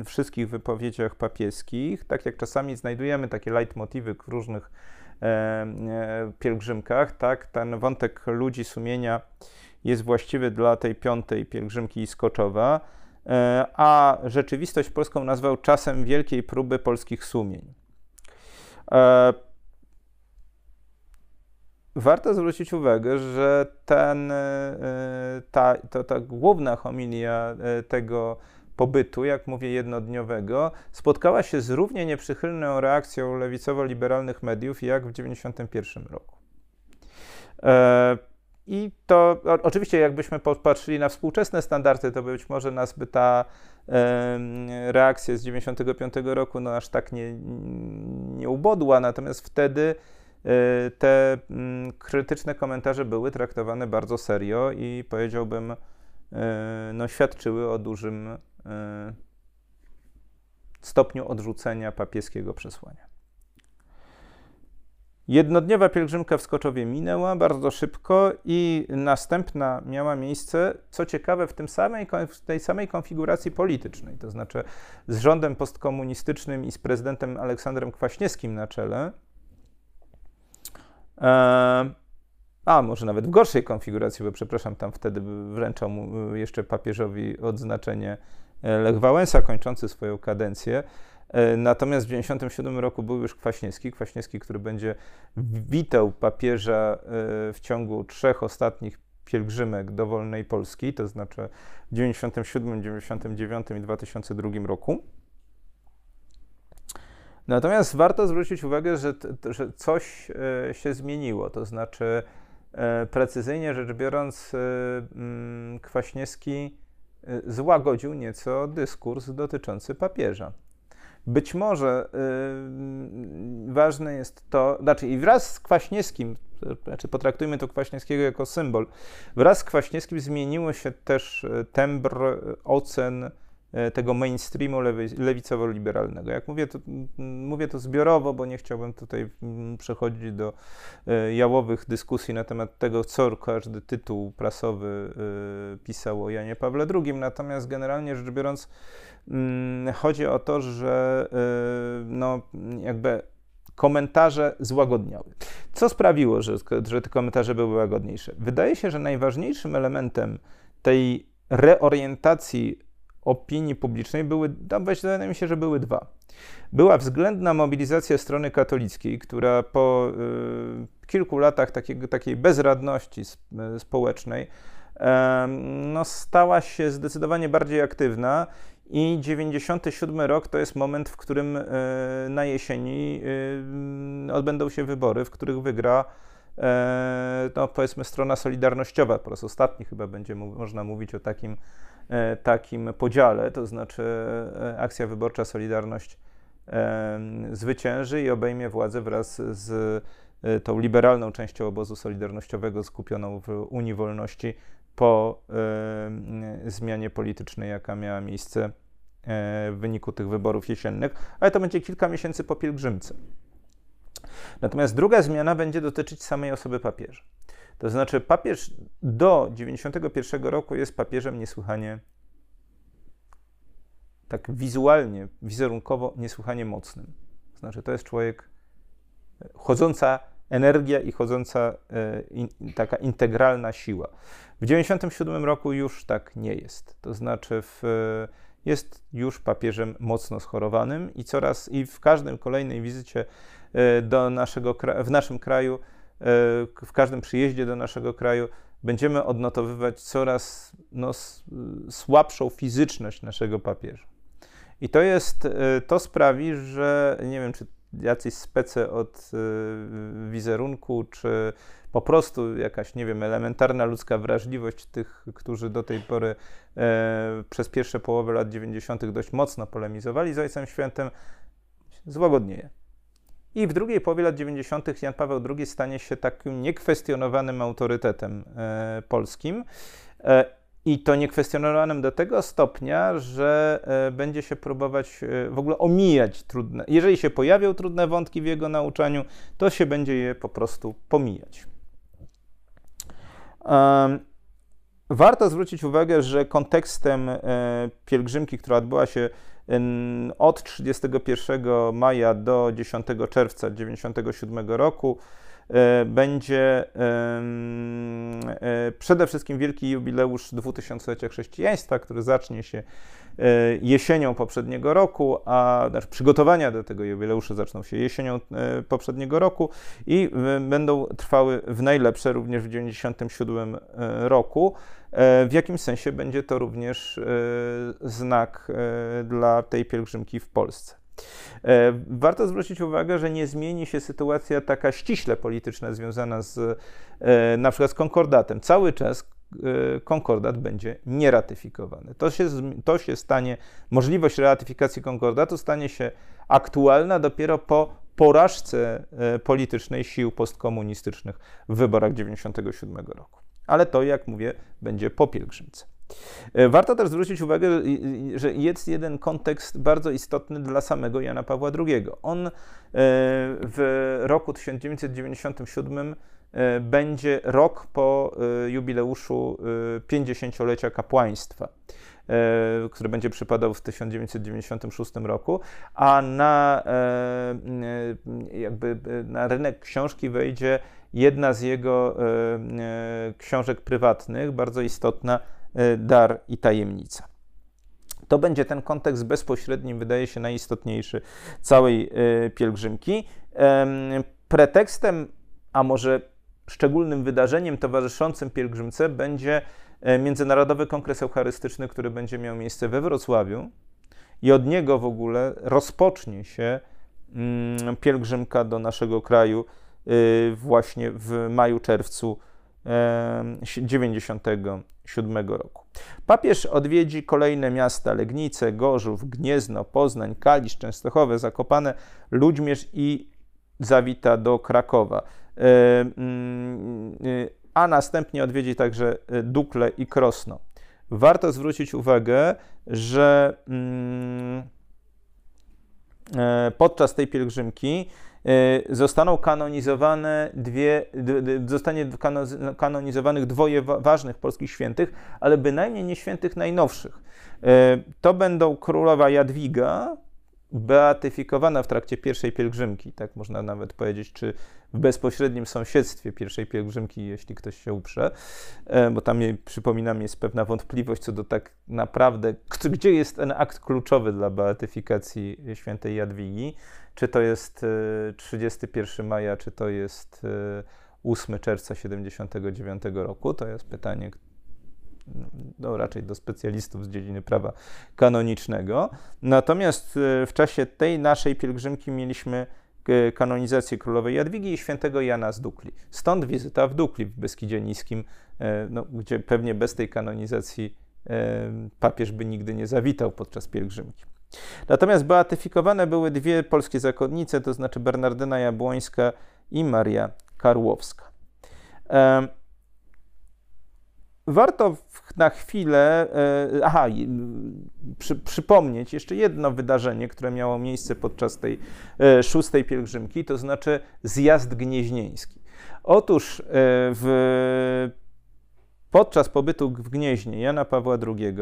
wszystkich wypowiedziach papieskich, tak jak czasami znajdujemy takie leitmotywy w różnych E, e, pielgrzymkach, tak, ten wątek ludzi sumienia jest właściwy dla tej piątej pielgrzymki Skoczowa, e, a rzeczywistość polską nazwał czasem wielkiej próby polskich sumień. Warto zwrócić uwagę, że ten, ta, to, ta główna homilia tego pobytu, jak mówię, jednodniowego, spotkała się z równie nieprzychylną reakcją lewicowo-liberalnych mediów jak w 1991 roku. E, I to oczywiście, jakbyśmy popatrzyli na współczesne standardy, to być może nas by ta e, reakcja z 1995 roku no, aż tak nie, nie ubodła, natomiast wtedy e, te mm, krytyczne komentarze były traktowane bardzo serio i powiedziałbym, no, świadczyły o dużym E, stopniu odrzucenia papieskiego przesłania. Jednodniowa pielgrzymka w Skoczowie minęła bardzo szybko i następna miała miejsce, co ciekawe, w, tym samej, w tej samej konfiguracji politycznej, to znaczy z rządem postkomunistycznym i z prezydentem Aleksandrem Kwaśniewskim na czele. E, a może nawet w gorszej konfiguracji, bo przepraszam, tam wtedy wręczał mu jeszcze papieżowi odznaczenie Lech Wałęsa kończący swoją kadencję. E, natomiast w 1997 roku był już Kwaśniewski, Kwaśniewski, który będzie witał papieża e, w ciągu trzech ostatnich pielgrzymek do wolnej Polski, to znaczy w 1997, 1999 i 2002 roku. Natomiast warto zwrócić uwagę, że, że coś e, się zmieniło. To znaczy, e, precyzyjnie rzecz biorąc, e, Kwaśniewski złagodził nieco dyskurs dotyczący papieża. Być może ważne jest to, znaczy i wraz z Kwaśniewskim, znaczy potraktujmy to Kwaśniewskiego jako symbol, wraz z Kwaśniewskim zmieniło się też tembr ocen tego mainstreamu lewicowo-liberalnego. Jak mówię to, mówię to zbiorowo, bo nie chciałbym tutaj przechodzić do e, jałowych dyskusji na temat tego, co każdy tytuł prasowy e, pisał o Janie Pawle II. Natomiast generalnie rzecz biorąc, chodzi o to, że no, jakby komentarze złagodniały. Co sprawiło, że, że te komentarze były łagodniejsze? Wydaje się, że najważniejszym elementem tej reorientacji opinii publicznej były, tam wydaje mi się, że były dwa. Była względna mobilizacja strony katolickiej, która po y, kilku latach takiego, takiej bezradności y, społecznej y, no, stała się zdecydowanie bardziej aktywna i 97 rok to jest moment, w którym y, na jesieni y, odbędą się wybory, w których wygra no, powiedzmy strona solidarnościowa. Po raz ostatni chyba będzie można mówić o takim E, takim podziale, to znaczy e, akcja wyborcza Solidarność e, zwycięży i obejmie władzę wraz z tą liberalną częścią obozu solidarnościowego skupioną w Unii Wolności po zmianie politycznej, jaka miała miejsce w wyniku tych wyborów jesiennych, ale to będzie kilka miesięcy po pielgrzymce. Natomiast druga zmiana będzie dotyczyć samej osoby papieża. To znaczy, papież do 91 roku jest papieżem niesłychanie, tak wizualnie, wizerunkowo niesłychanie mocnym. To znaczy, to jest człowiek e, chodząca energia i chodząca e, in, taka integralna siła. W 97 roku już tak nie jest. To znaczy, w, jest już papieżem mocno schorowanym i coraz i w każdym kolejnej wizycie e, do naszego, w naszym kraju w każdym przyjeździe do naszego kraju będziemy odnotowywać coraz no, słabszą fizyczność naszego papieża. I to jest, e, to sprawi, że nie wiem, czy jacyś spece od e, wizerunku, czy po prostu jakaś, nie wiem, elementarna ludzka wrażliwość tych, którzy do tej pory e, przez pierwsze połowę lat 90. dość mocno polemizowali z Ojcem Świętym, złagodnieje. I w drugiej połowie lat 90. Jan Paweł II stanie się takim niekwestionowanym autorytetem e, polskim. E, I to niekwestionowanym do tego stopnia, że e, będzie się próbować w ogóle omijać trudne. Jeżeli się pojawią trudne wątki w jego nauczaniu, to się będzie je po prostu pomijać. Warto zwrócić uwagę, że kontekstem pielgrzymki, która odbyła się od 31 maja do 10 czerwca 1997 roku będzie e, przede wszystkim wielki jubileusz dwutysiąclecia chrześcijaństwa, który zacznie się e, jesienią poprzedniego roku, a znaczy przygotowania do tego jubileuszu zaczną się jesienią poprzedniego roku i będą trwały w najlepsze również w 1997 roku. E, w jakim sensie będzie to również e, znak e, dla tej pielgrzymki w Polsce. Warto zwrócić uwagę, że nie zmieni się sytuacja taka ściśle polityczna związana z na przykład z konkordatem. Cały czas konkordat będzie nieratyfikowany. To się, to się stanie, możliwość ratyfikacji konkordatu stanie się aktualna dopiero po porażce politycznej sił postkomunistycznych w wyborach 1997 roku ale to, jak mówię, będzie po pielgrzymce. E, warto też zwrócić uwagę, że jest jeden kontekst bardzo istotny dla samego Jana Pawła II. On e, w roku 1997 e, będzie rok po jubileuszu 50-lecia kapłaństwa, który będzie przypadał w 1996 roku, a na, jakby na rynek książki wejdzie jedna z jego książek prywatnych, bardzo istotna, Dar i Tajemnica. To będzie ten kontekst bezpośredni, wydaje się najistotniejszy całej pielgrzymki. Pretekstem, a może szczególnym wydarzeniem towarzyszącym pielgrzymce będzie Międzynarodowy Kongres Eucharystyczny, który będzie miał miejsce we Wrocławiu i od niego w ogóle rozpocznie się mm, pielgrzymka do naszego kraju właśnie w maju, czerwcu 97 roku. Papież odwiedzi kolejne miasta Legnice, Gorzów, Gniezno, Poznań, Kalisz, Częstochowe, Zakopane, Ludźmierz i zawita do Krakowa. Mm, a następnie odwiedzi także Dukle i Krosno warto zwrócić uwagę, że mm, e, podczas tej pielgrzymki zostaną kanonizowane dwie, zostanie kanonizowanych dwoje ważnych polskich świętych, ale bynajmniej nie świętych najnowszych. E, to będą królowa Jadwiga, beatyfikowana w trakcie pierwszej pielgrzymki, tak można nawet powiedzieć, czy w bezpośrednim sąsiedztwie pierwszej pielgrzymki, jeśli ktoś się uprze, e, bo tam, przypominam, jest pewna wątpliwość co do tak naprawdę, gdzie jest ten akt kluczowy dla beatyfikacji świętej Jadwigi, czy to jest 31 e, maja, czy to jest 8 e, czerwca 79 roku, to jest pytanie, no, raczej do specjalistów z dziedziny prawa kanonicznego. Natomiast e, w czasie tej naszej pielgrzymki mieliśmy e, kanonizację królowej Jadwigi i świętego Jana z Dukli. Stąd wizyta w Dukli w Beskidzie Niskim, e, no, gdzie pewnie bez tej kanonizacji papież by nigdy nie zawitał podczas pielgrzymki. Natomiast beatyfikowane były dwie polskie zakonnice, to znaczy Bernardyna Jabłońska i Maria Karłowska. Warto na chwilę, e, aha, przy, przypomnieć jeszcze jedno wydarzenie, które miało miejsce podczas tej e, szóstej pielgrzymki, to znaczy zjazd gnieźnieński. Otóż e, w, podczas pobytu w Gnieźnie Jana Pawła II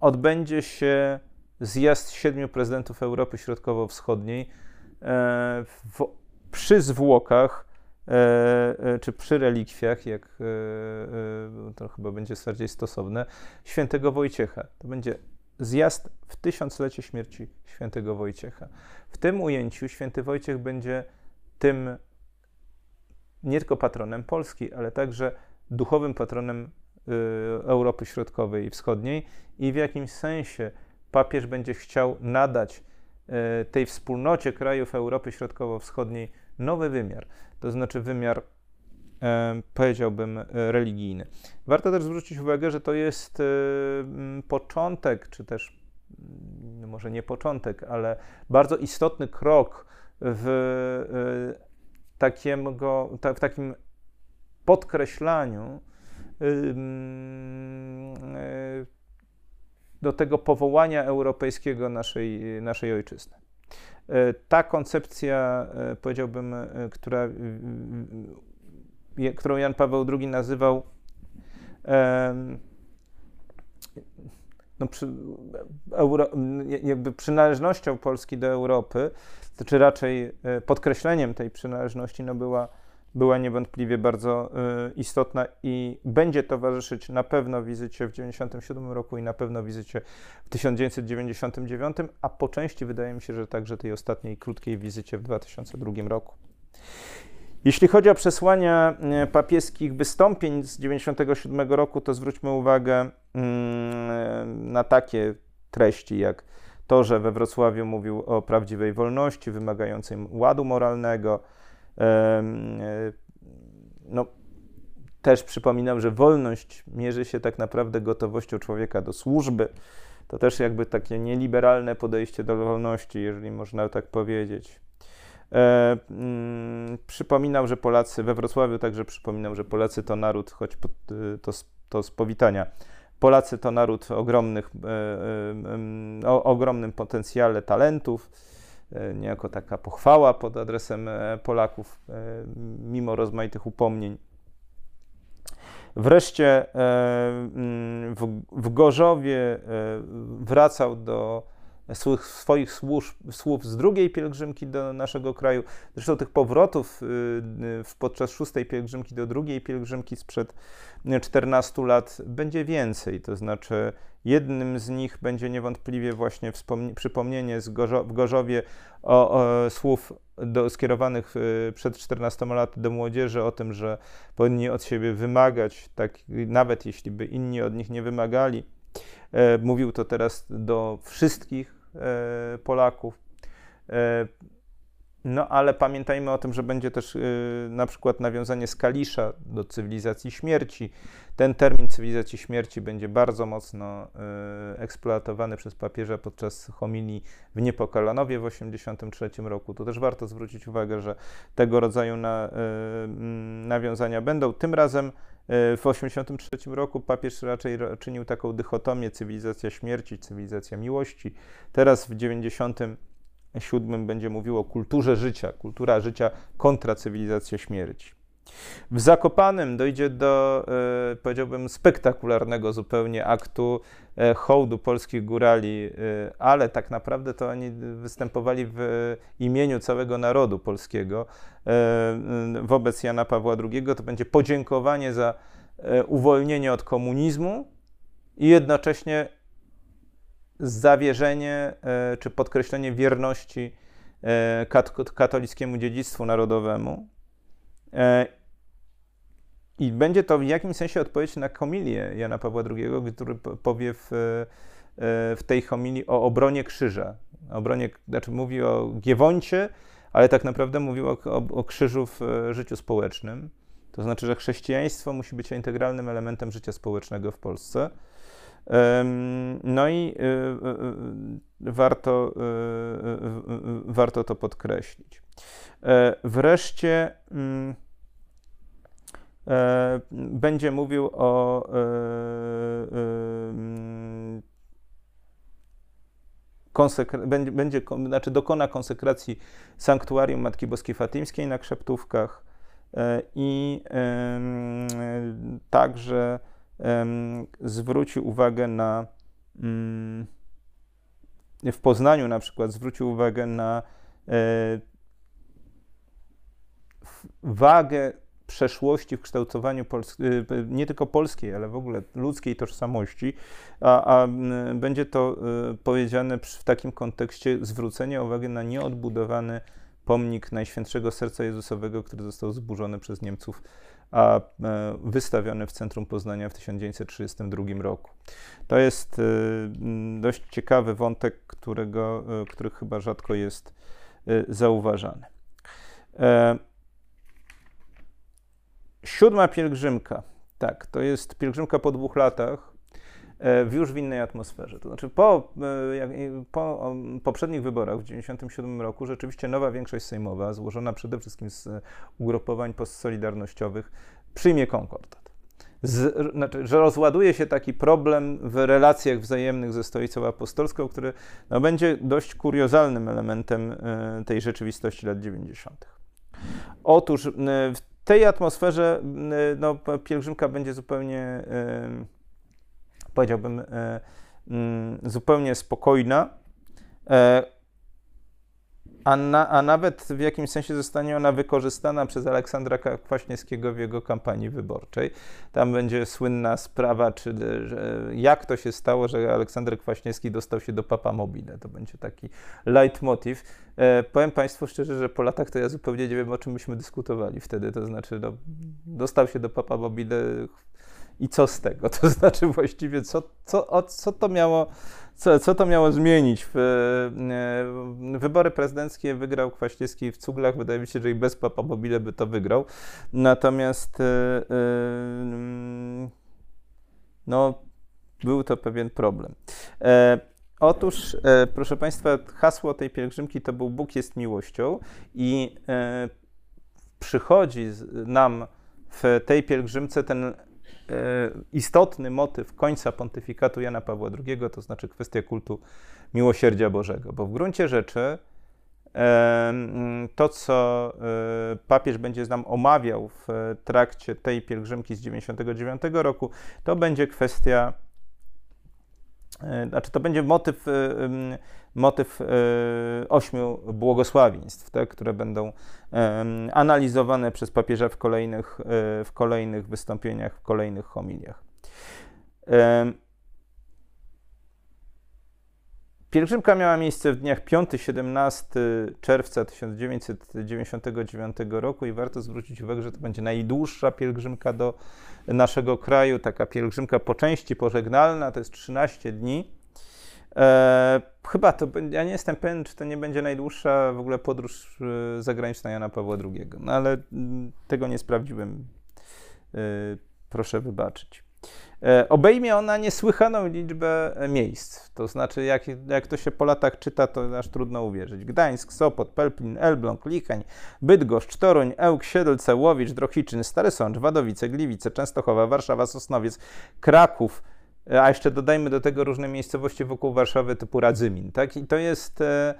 odbędzie się zjazd siedmiu prezydentów Europy Środkowo-Wschodniej w, przy zwłokach czy przy relikwiach, jak e, to chyba będzie bardziej stosowne, świętego Wojciecha. To będzie zjazd w tysiąclecie śmierci świętego Wojciecha. W tym ujęciu święty Wojciech będzie tym nie tylko patronem Polski, ale także duchowym patronem Europy Środkowej i Wschodniej i w jakimś sensie papież będzie chciał nadać tej wspólnocie krajów Europy Środkowo-Wschodniej nowy wymiar, to znaczy wymiar, e, powiedziałbym, religijny. Warto też zwrócić uwagę, że to jest e, początek, czy też no może nie początek, ale bardzo istotny krok w, e, takiego, w takim podkreślaniu do tego powołania europejskiego naszej, naszej ojczyzny. E, ta koncepcja, e, powiedziałbym, e, która, którą Jan Paweł II nazywał no, przy, Euro, jakby przynależnością Polski do Europy, czy raczej podkreśleniem tej przynależności, no była była niewątpliwie bardzo y, istotna i będzie towarzyszyć na pewno wizycie w 1997 roku i na pewno wizycie w 1999, a po części wydaje mi się, że także tej ostatniej krótkiej wizycie w 2002 roku. Jeśli chodzi o przesłania y, papieskich wystąpień z 1997 roku, to zwróćmy uwagę mm, na takie treści jak to, że we Wrocławiu mówił o prawdziwej wolności wymagającej ładu moralnego, no, też przypominam, że wolność mierzy się tak naprawdę gotowością człowieka do służby. To też jakby takie nieliberalne podejście do wolności, jeżeli można tak powiedzieć. E, mm, przypominał, że Polacy we Wrocławiu także przypominał, że Polacy to naród, choć po, to, to z powitania. Polacy to naród ogromnych, e, e, o ogromnym potencjale talentów E, niejako taka pochwała pod adresem e, Polaków, e, mimo rozmaitych upomnień. Wreszcie mm, w, Gorzowie wracał do swoich słów z drugiej pielgrzymki do naszego kraju. Zresztą tych powrotów podczas szóstej pielgrzymki do drugiej pielgrzymki sprzed 14 lat będzie więcej. To znaczy, jednym z nich będzie niewątpliwie właśnie przypomnienie Gorzo w Gorzowie o, o słów do, skierowanych y, przed 14 lat do młodzieży o tym, że powinni od siebie wymagać, tak, nawet jeśli by inni od nich nie wymagali. E, mówił to teraz do wszystkich e, Polaków. No ale pamiętajmy o tym, że będzie też na przykład nawiązanie z Kalisza do cywilizacji śmierci. Ten termin cywilizacji śmierci będzie bardzo mocno eksploatowany przez papieża podczas homilii w Niepokalanowie w 1983 roku. Tu też warto zwrócić uwagę, że tego rodzaju na, nawiązania będą. Tym razem w 1983 roku papież raczej czynił taką dychotomię cywilizacja śmierci, cywilizacja miłości. Teraz w 90 siódmym będzie mówił o kulturze życia, kultura życia kontra cywilizacja śmierci. W Zakopanem dojdzie do, e, powiedziałbym, spektakularnego zupełnie aktu e, hołdu polskich górali, e, ale tak naprawdę to oni występowali w imieniu całego narodu polskiego wobec Jana Pawła II. To będzie podziękowanie za uwolnienie od komunizmu i jednocześnie zawierzenie czy podkreślenie wierności katolickiemu dziedzictwu narodowemu. E, I będzie to w jakimś sensie odpowiedź na homilię Jana Pawła II, który powie w, w tej homilii o obronie krzyża. Obronie, znaczy mówi o Giewoncie, ale tak naprawdę mówi o, o, o krzyżu w życiu społecznym. To znaczy, że chrześcijaństwo musi być integralnym elementem życia społecznego w Polsce. No i y, y, y, warto, warto to podkreślić. E, wreszcie mm, e, będzie mówił o e, mm, będzie, będzie, znaczy dokona konsekracji sanktuarium Matki Boskiej Fatymskiej na Krzeptówkach i także zwrócił uwagę na mm, w Poznaniu na przykład zwrócił uwagę na e, wagę przeszłości w kształtowaniu e, nie tylko polskiej, ale w ogóle ludzkiej tożsamości, a, a będzie to e, powiedziane w takim kontekście zwrócenia uwagi na nieodbudowany pomnik Najświętszego Serca Jezusowego, który został zburzony przez Niemców a e, wystawiony w centrum Poznania w 1932 roku. To jest e, dość ciekawy wątek, którego, e, który chyba rzadko jest zauważany. Siódma pielgrzymka. Tak, to jest pielgrzymka po dwóch latach, w już w innej atmosferze. To znaczy po, po poprzednich wyborach w 1997 roku rzeczywiście nowa większość sejmowa, złożona przede wszystkim z ugrupowań postsolidarnościowych, przyjmie konkordat. Z, znaczy, że rozładuje się taki problem w relacjach wzajemnych ze Stolicą Apostolską, który no, będzie dość kuriozalnym elementem y, tej rzeczywistości lat 90. Otóż y, w tej atmosferze y, no, pielgrzymka będzie zupełnie powiedziałbym, e, mm, zupełnie spokojna, e, a, na, a nawet w jakimś sensie zostanie ona wykorzystana przez Aleksandra Kwaśniewskiego w jego kampanii wyborczej. Tam będzie słynna sprawa, czy, że, jak to się stało, że Aleksander Kwaśniewski dostał się do Papa Mobile. To będzie taki leitmotiv. E, powiem Państwu szczerze, że po latach to ja zupełnie nie wiem, o czym myśmy dyskutowali wtedy. To znaczy, no, dostał się do Papa Mobile i co z tego? To znaczy właściwie, co, co, co, to, miało, co, co to miało zmienić? W, e, wybory prezydenckie wygrał Kwaśniewski w Cuglach. Wydaje mi się, że i bez Papa Mobile by to wygrał. Natomiast e, e, no, był to pewien problem. Otóż, proszę Państwa, hasło tej pielgrzymki to był Bóg jest miłością i przychodzi nam w tej pielgrzymce ten istotny motyw końca pontyfikatu Jana Pawła II, to znaczy kwestia kultu miłosierdzia Bożego, bo w gruncie rzeczy to, co e, papież będzie nam omawiał w trakcie tej pielgrzymki z 99 roku, to będzie kwestia E, znaczy to będzie motyw, e, motyw e, ośmiu błogosławieństw, te, które będą analizowane przez papieża w kolejnych, w kolejnych wystąpieniach, w kolejnych homiliach. Pielgrzymka miała miejsce w dniach 5-17 czerwca 1999 roku i warto zwrócić uwagę, że to będzie najdłuższa pielgrzymka do naszego kraju, taka pielgrzymka po części pożegnalna, to jest 13 dni. E, chyba to, ja nie jestem pewien, czy to nie będzie najdłuższa w ogóle podróż e, zagraniczna Jana Pawła II, no ale mm, tego nie sprawdziłem. E, proszę wybaczyć. Obejmie ona niesłychaną liczbę miejsc. To znaczy, jak, jak to się po latach czyta, to aż trudno uwierzyć. Gdańsk, Sopot, Pelplin, Elbląg, Licheń, Bydgoszcz, Toruń, Ełk, Siedlce, Łowicz, Drohiczyn, Stary Sącz, Wadowice, Gliwice, Częstochowa, Warszawa, Sosnowiec, Kraków, a jeszcze dodajmy do tego różne miejscowości wokół Warszawy typu Radzymin. Tak? I to jest e,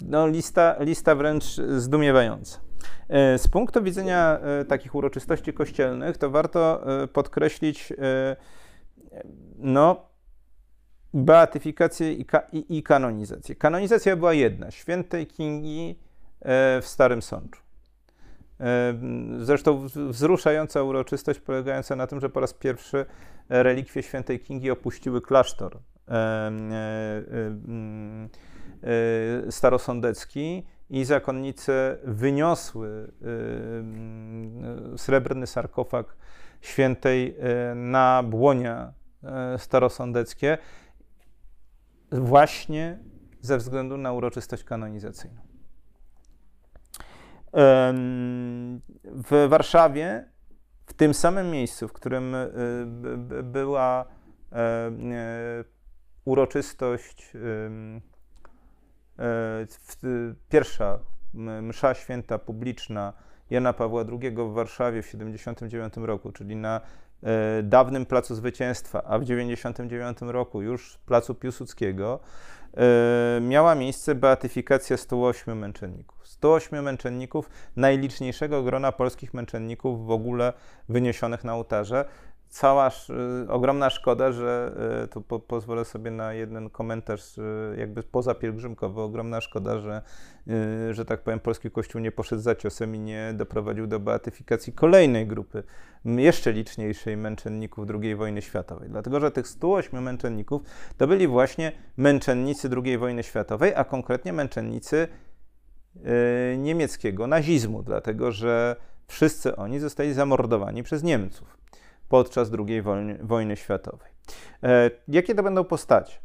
no, lista, lista wręcz zdumiewająca. E, z punktu widzenia e, takich uroczystości kościelnych, to warto podkreślić no, beatyfikację i, ka i kanonizację. Kanonizacja była jedna, świętej Kingi w Starym Sączu. Zresztą wzruszająca uroczystość polegająca na tym, że po raz pierwszy relikwie świętej Kingi opuściły klasztor starosądecki i zakonnice wyniosły srebrny sarkofag świętej na błonia starosądeckie właśnie ze względu na uroczystość kanonizacyjną. W Warszawie, w tym samym miejscu, w którym była uroczystość pierwsza msza święta publiczna Jana Pawła II w Warszawie w 79 roku, czyli na e, dawnym Placu Zwycięstwa, a w 99 roku już Placu Piłsudskiego, miała miejsce beatyfikacja 108 męczenników. 108 męczenników, najliczniejszego grona polskich męczenników w ogóle wyniesionych na ołtarze cała y, ogromna szkoda, że y, tu po, pozwolę sobie na jeden komentarz y, jakby poza pielgrzymkowy. Ogromna szkoda, że, że tak powiem, polski kościół nie poszedł za ciosem i nie doprowadził do beatyfikacji kolejnej grupy, jeszcze liczniejszej męczenników II wojny światowej. Dlatego, że tych 108 męczenników to byli właśnie męczennicy II wojny światowej, a konkretnie męczennicy niemieckiego nazizmu, dlatego że wszyscy oni zostali zamordowani przez Niemców podczas II wojny, światowej. E, jakie to będą postacie?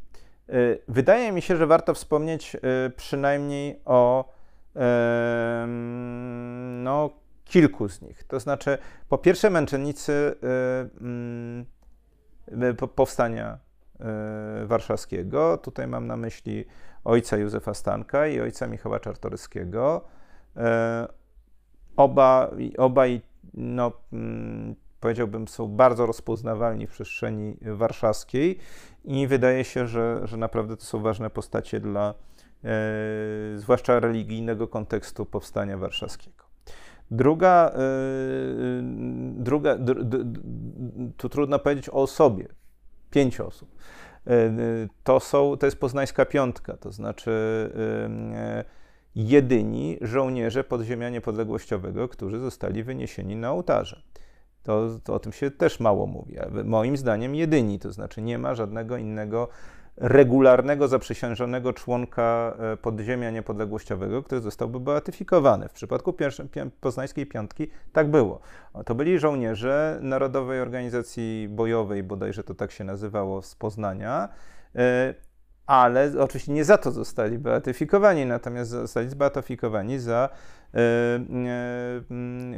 E, wydaje mi się, że warto wspomnieć e, przynajmniej o no, kilku z nich. To znaczy, po pierwsze, męczennicy powstania warszawskiego. Tutaj mam na myśli ojca Józefa Stanka i ojca Michała Czartoryskiego. Oba, obaj no, powiedziałbym, są bardzo rozpoznawalni w przestrzeni warszawskiej i wydaje się, że, że naprawdę to są ważne postacie dla e, zwłaszcza religijnego kontekstu powstania warszawskiego. Druga, e, druga dr, dr, tu trudno powiedzieć o osobie, pięć osób. E, to, są, to jest poznańska piątka, to znaczy e, jedyni żołnierze podziemia niepodległościowego, którzy zostali wyniesieni na ołtarze to, to o tym się też mało mówi. Moim zdaniem jedyni, to znaczy nie ma żadnego innego regularnego, zaprzysiężonego członka e, podziemia niepodległościowego, który zostałby beatyfikowany. W przypadku pierwszej, poznańskiej piątki tak było. To byli żołnierze Narodowej Organizacji Bojowej, bodajże to tak się nazywało, z Poznania, e, ale oczywiście nie za to zostali beatyfikowani, natomiast zostali zbeatyfikowani za e, e,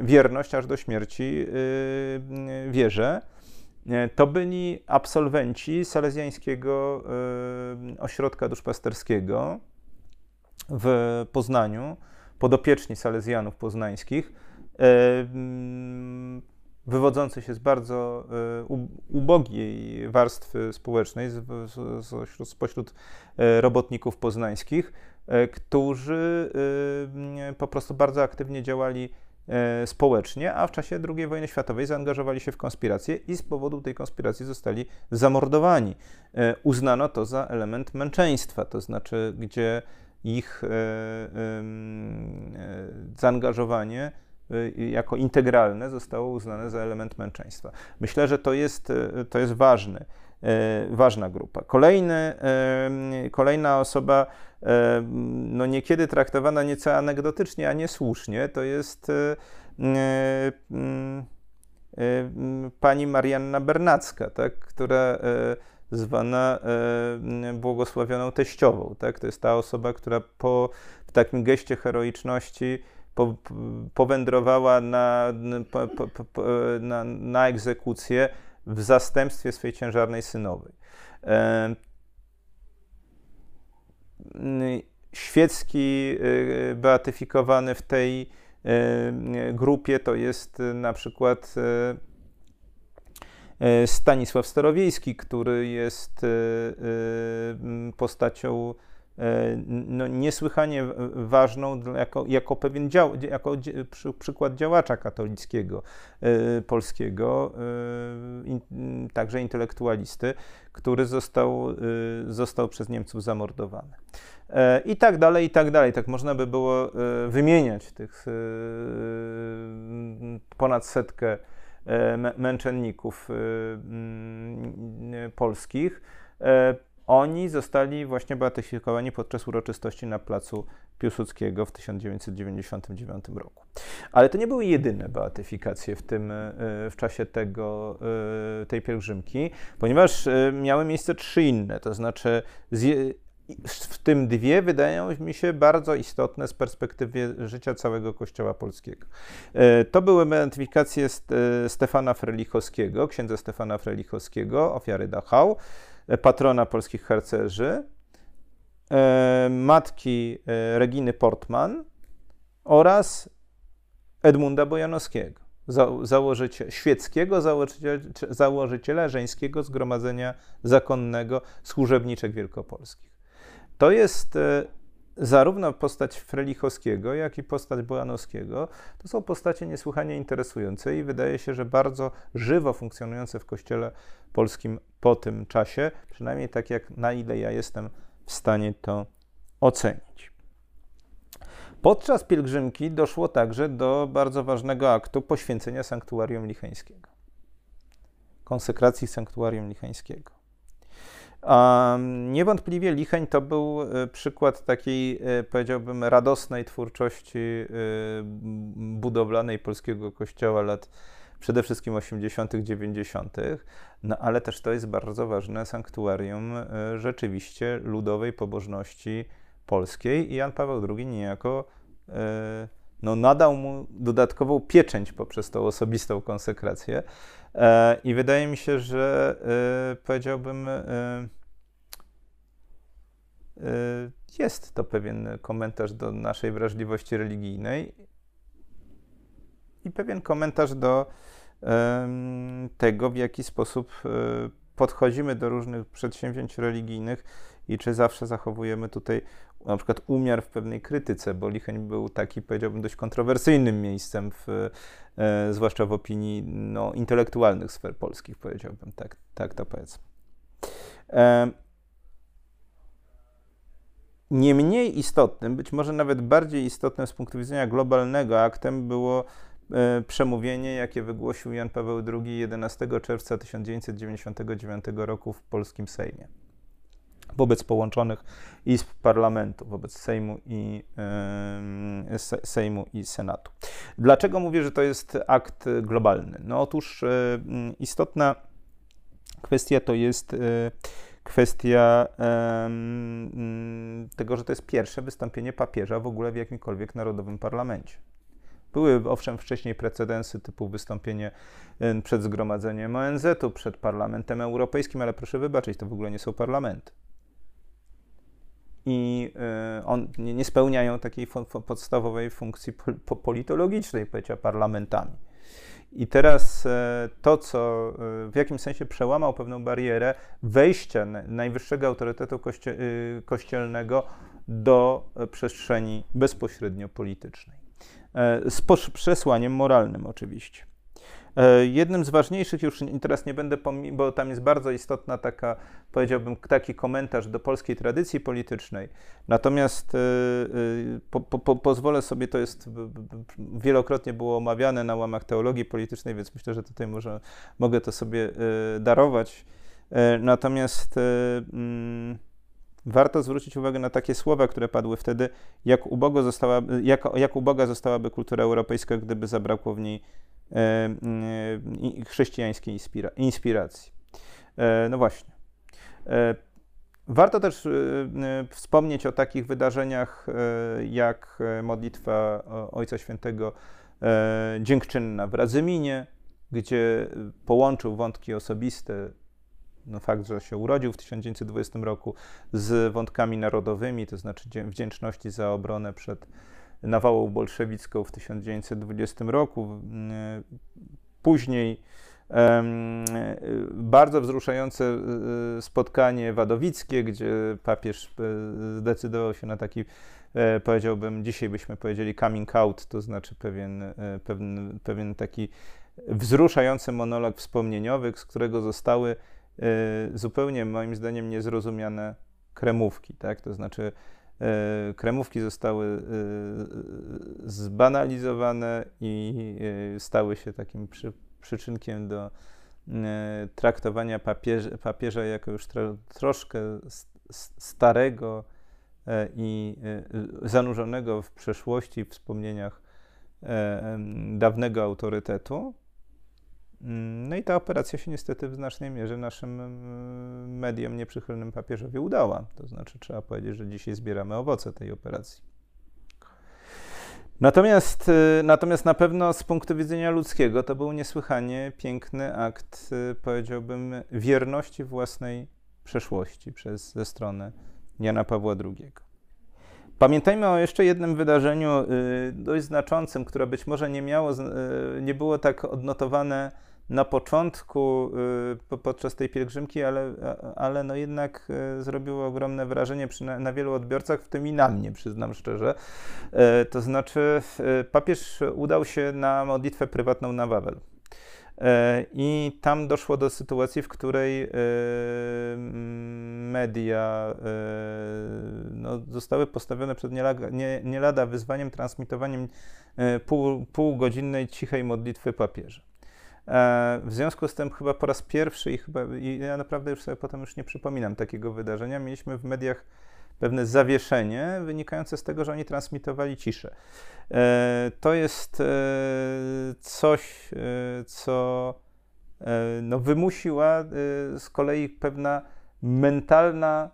wierność aż do śmierci e, wierze. To byli absolwenci Salezjańskiego Ośrodka Duszpasterskiego w Poznaniu, podopieczni Salezjanów poznańskich wywodzący się z bardzo e, ubogiej warstwy społecznej, spośród e, robotników poznańskich, e, którzy po prostu bardzo aktywnie działali społecznie, a w czasie II wojny światowej zaangażowali się w konspirację i z powodu tej konspiracji zostali zamordowani. Uznano to za element męczeństwa, to znaczy, gdzie ich zaangażowanie Y, jako integralne zostało uznane za element męczeństwa. Myślę, że to jest, y, to jest ważny, y, ważna grupa. Kolejny, kolejna osoba, no niekiedy traktowana nieco anegdotycznie, a nie słusznie, to jest pani Marianna Bernacka, tak, która zwana błogosławioną teściową. Tak? To jest ta osoba, która po takim geście heroiczności po, powędrowała na, na, na egzekucję w zastępstwie swojej ciężarnej synowej. Świecki y, beatyfikowany w tej y, grupie to jest y, na przykład Stanisław Starowiejski, który jest postacią no, niesłychanie ważną jako, jako pewien dział, jako przykład działacza katolickiego polskiego, także intelektualisty, który został, został przez Niemców zamordowany. E, I tak dalej, i tak dalej. Tak można by było e, wymieniać tych e, ponad setkę męczenników polskich. Oni zostali właśnie beatyfikowani podczas uroczystości na placu Piłsudskiego w 1999 roku. Ale to nie były jedyne beatyfikacje w, tym, w czasie tego, tej pielgrzymki, ponieważ miały miejsce trzy inne, to znaczy w tym dwie wydają mi się bardzo istotne z perspektywy życia całego Kościoła polskiego. E, to były beatyfikacje e, Stefana Frelichowskiego, księdza Stefana Frelichowskiego, ofiary Dachau, e, patrona polskich harcerzy, matki Reginy Portman oraz Edmunda Bojanowskiego, założyciela, świeckiego założyciela, założyciela żeńskiego zgromadzenia zakonnego służebniczek wielkopolskich. To jest e, zarówno postać Frelichowskiego, jak i postać Bojanowskiego. To są postacie niesłychanie interesujące i wydaje się, że bardzo żywo funkcjonujące w Kościele polskim po tym czasie, przynajmniej tak jak na ile ja jestem w stanie to ocenić. Podczas pielgrzymki doszło także do bardzo ważnego aktu poświęcenia sanktuarium licheńskiego, konsekracji sanktuarium licheńskiego. Niewątpliwie Licheń to był e, przykład takiej, e, powiedziałbym, radosnej twórczości e, budowlanej polskiego kościoła lat przede wszystkim 80., 90., no ale też to jest bardzo ważne sanktuarium rzeczywiście ludowej pobożności polskiej i Jan Paweł II niejako no, nadał mu dodatkową pieczęć poprzez tą osobistą konsekrację. E, I wydaje mi się, że e, powiedziałbym, jest to pewien komentarz do naszej wrażliwości religijnej i pewien komentarz do tego, w jaki sposób podchodzimy do różnych przedsięwzięć religijnych i czy zawsze zachowujemy tutaj na przykład umiar w pewnej krytyce, bo Licheń był taki, powiedziałbym, dość kontrowersyjnym miejscem, w, e, zwłaszcza w opinii no, intelektualnych sfer polskich, powiedziałbym, tak, tak to powiedzmy. E, nie mniej istotnym, być może nawet bardziej istotnym z punktu widzenia globalnego aktem było e, przemówienie, jakie wygłosił Jan Paweł II 11 czerwca 1999 roku w polskim Sejmie wobec połączonych izb parlamentu, wobec Sejmu i, Sejmu i Senatu. Dlaczego mówię, że to jest akt globalny? No otóż yy, istotna kwestia to jest yy, kwestia tego, że to jest pierwsze wystąpienie papieża w ogóle w jakimkolwiek narodowym parlamencie. Były owszem wcześniej precedensy typu wystąpienie przed zgromadzeniem ONZ-u, przed Parlamentem Europejskim, ale proszę wybaczyć, to w ogóle nie są parlamenty i y, on, nie spełniają takiej podstawowej funkcji politologicznej, bycia parlamentami. I teraz e, to, co w jakimś sensie przełamał pewną barierę wejścia najwyższego autorytetu y, kościelnego do przestrzeni bezpośrednio politycznej. E, z przesłaniem moralnym, oczywiście. E, jednym z ważniejszych, już teraz nie będę, bo tam jest bardzo istotna taka, powiedziałbym, taki komentarz do polskiej tradycji politycznej. Natomiast e, po, po, pozwolę sobie, to jest wielokrotnie było omawiane na łamach teologii politycznej, więc myślę, że tutaj może, mogę to sobie darować. Natomiast mm, warto zwrócić uwagę na takie słowa, które padły wtedy, jak, ubogo została, jak, jak uboga zostałaby kultura europejska, gdyby zabrakło w niej E, chrześcijańskiej inspiracji. E, no właśnie. Warto też wspomnieć o takich wydarzeniach jak modlitwa Ojca Świętego Dziękczynna w Radzyminie, gdzie połączył wątki osobiste fakt, że się urodził w 1920 roku z wątkami narodowymi, to znaczy wdzięczności za obronę przed nawałą bolszewicką w 1920 roku. Później bardzo wzruszające e, spotkanie wadowickie, gdzie papież e, zdecydował się na taki, e, powiedziałbym, dzisiaj byśmy powiedzieli coming out, to znaczy pewien, pewien, pewien taki wzruszający monolog wspomnieniowy, z którego zostały Y, zupełnie moim zdaniem niezrozumiane kremówki, tak? To znaczy y, kremówki zostały y, zbanalizowane i stały się takim przy, przyczynkiem do traktowania papieża, papieża jako już tro, troszkę starego i zanurzonego w przeszłości, w wspomnieniach dawnego autorytetu. Mm, no i ta operacja się niestety w znacznej mierze naszym mm, mediom nieprzychylnym papieżowi udała. To znaczy trzeba powiedzieć, że dzisiaj zbieramy owoce tej operacji. Natomiast, y, natomiast na pewno z punktu widzenia ludzkiego to był niesłychanie piękny akt, y, powiedziałbym, wierności własnej przeszłości przez, ze strony Jana Pawła II. Pamiętajmy o jeszcze jednym wydarzeniu y, dość znaczącym, które być może nie miało, nie było tak odnotowane na początku y, podczas tej pielgrzymki, ale, ale no jednak y, zrobiło ogromne wrażenie przy, na wielu odbiorcach, w tym i na mnie, przyznam szczerze. Y, to znaczy, papież udał się na modlitwę prywatną na Wawel. I tam doszło do sytuacji, w której media no, zostały postawione przed nie nie, nie lada wyzwaniem transmitowaniem pół, półgodzinnej cichej modlitwy papieża. E, w związku z tym chyba po raz pierwszy i chyba i ja naprawdę już sobie potem już nie przypominam takiego wydarzenia, mieliśmy w mediach pewne zawieszenie wynikające z tego, że oni transmitowali ciszę. E, to jest e, coś, co no, wymusiła z kolei pewna mentalna,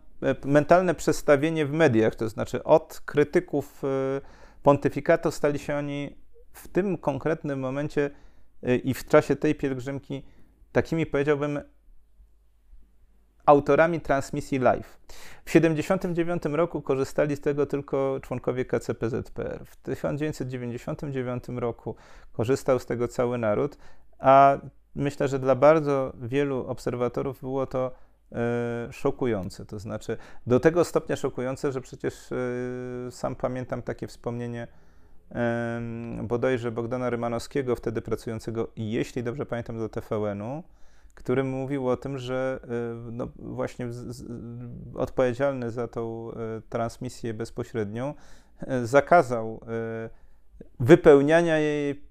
mentalne przestawienie w mediach, to znaczy od krytyków pontyfikatu stali się oni w tym konkretnym momencie i w czasie tej pielgrzymki takimi powiedziałbym autorami transmisji live. W 1979 roku korzystali z tego tylko członkowie KCPZPR. W 1999 roku korzystał z tego cały naród, a myślę, że dla bardzo wielu obserwatorów było to y, szokujące. To znaczy do tego stopnia szokujące, że przecież y, sam pamiętam takie wspomnienie bodajże Bogdana Rymanowskiego, wtedy pracującego, jeśli dobrze pamiętam, do TVN-u, który mówił o tym, że e, no, właśnie odpowiedzialny za tą e, transmisję bezpośrednią e, zakazał wypełniania jej,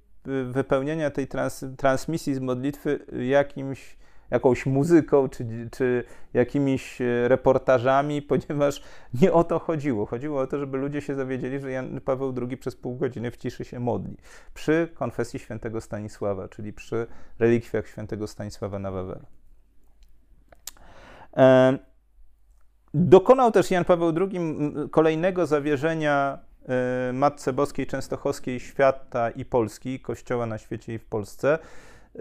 wypełniania tej trans, transmisji z modlitwy jakimś jakąś muzyką czy, czy jakimiś e, reportażami, ponieważ nie o to chodziło. Chodziło o to, żeby ludzie się zawiedzieli, że Jan Paweł II przez pół godziny w ciszy się modli. Przy konfesji świętego Stanisława, czyli przy relikwiach świętego Stanisława na Wawelu. E, dokonał też Jan Paweł II kolejnego zawierzenia e, Matce Boskiej Częstochowskiej świata i Polski, Kościoła na świecie i w Polsce.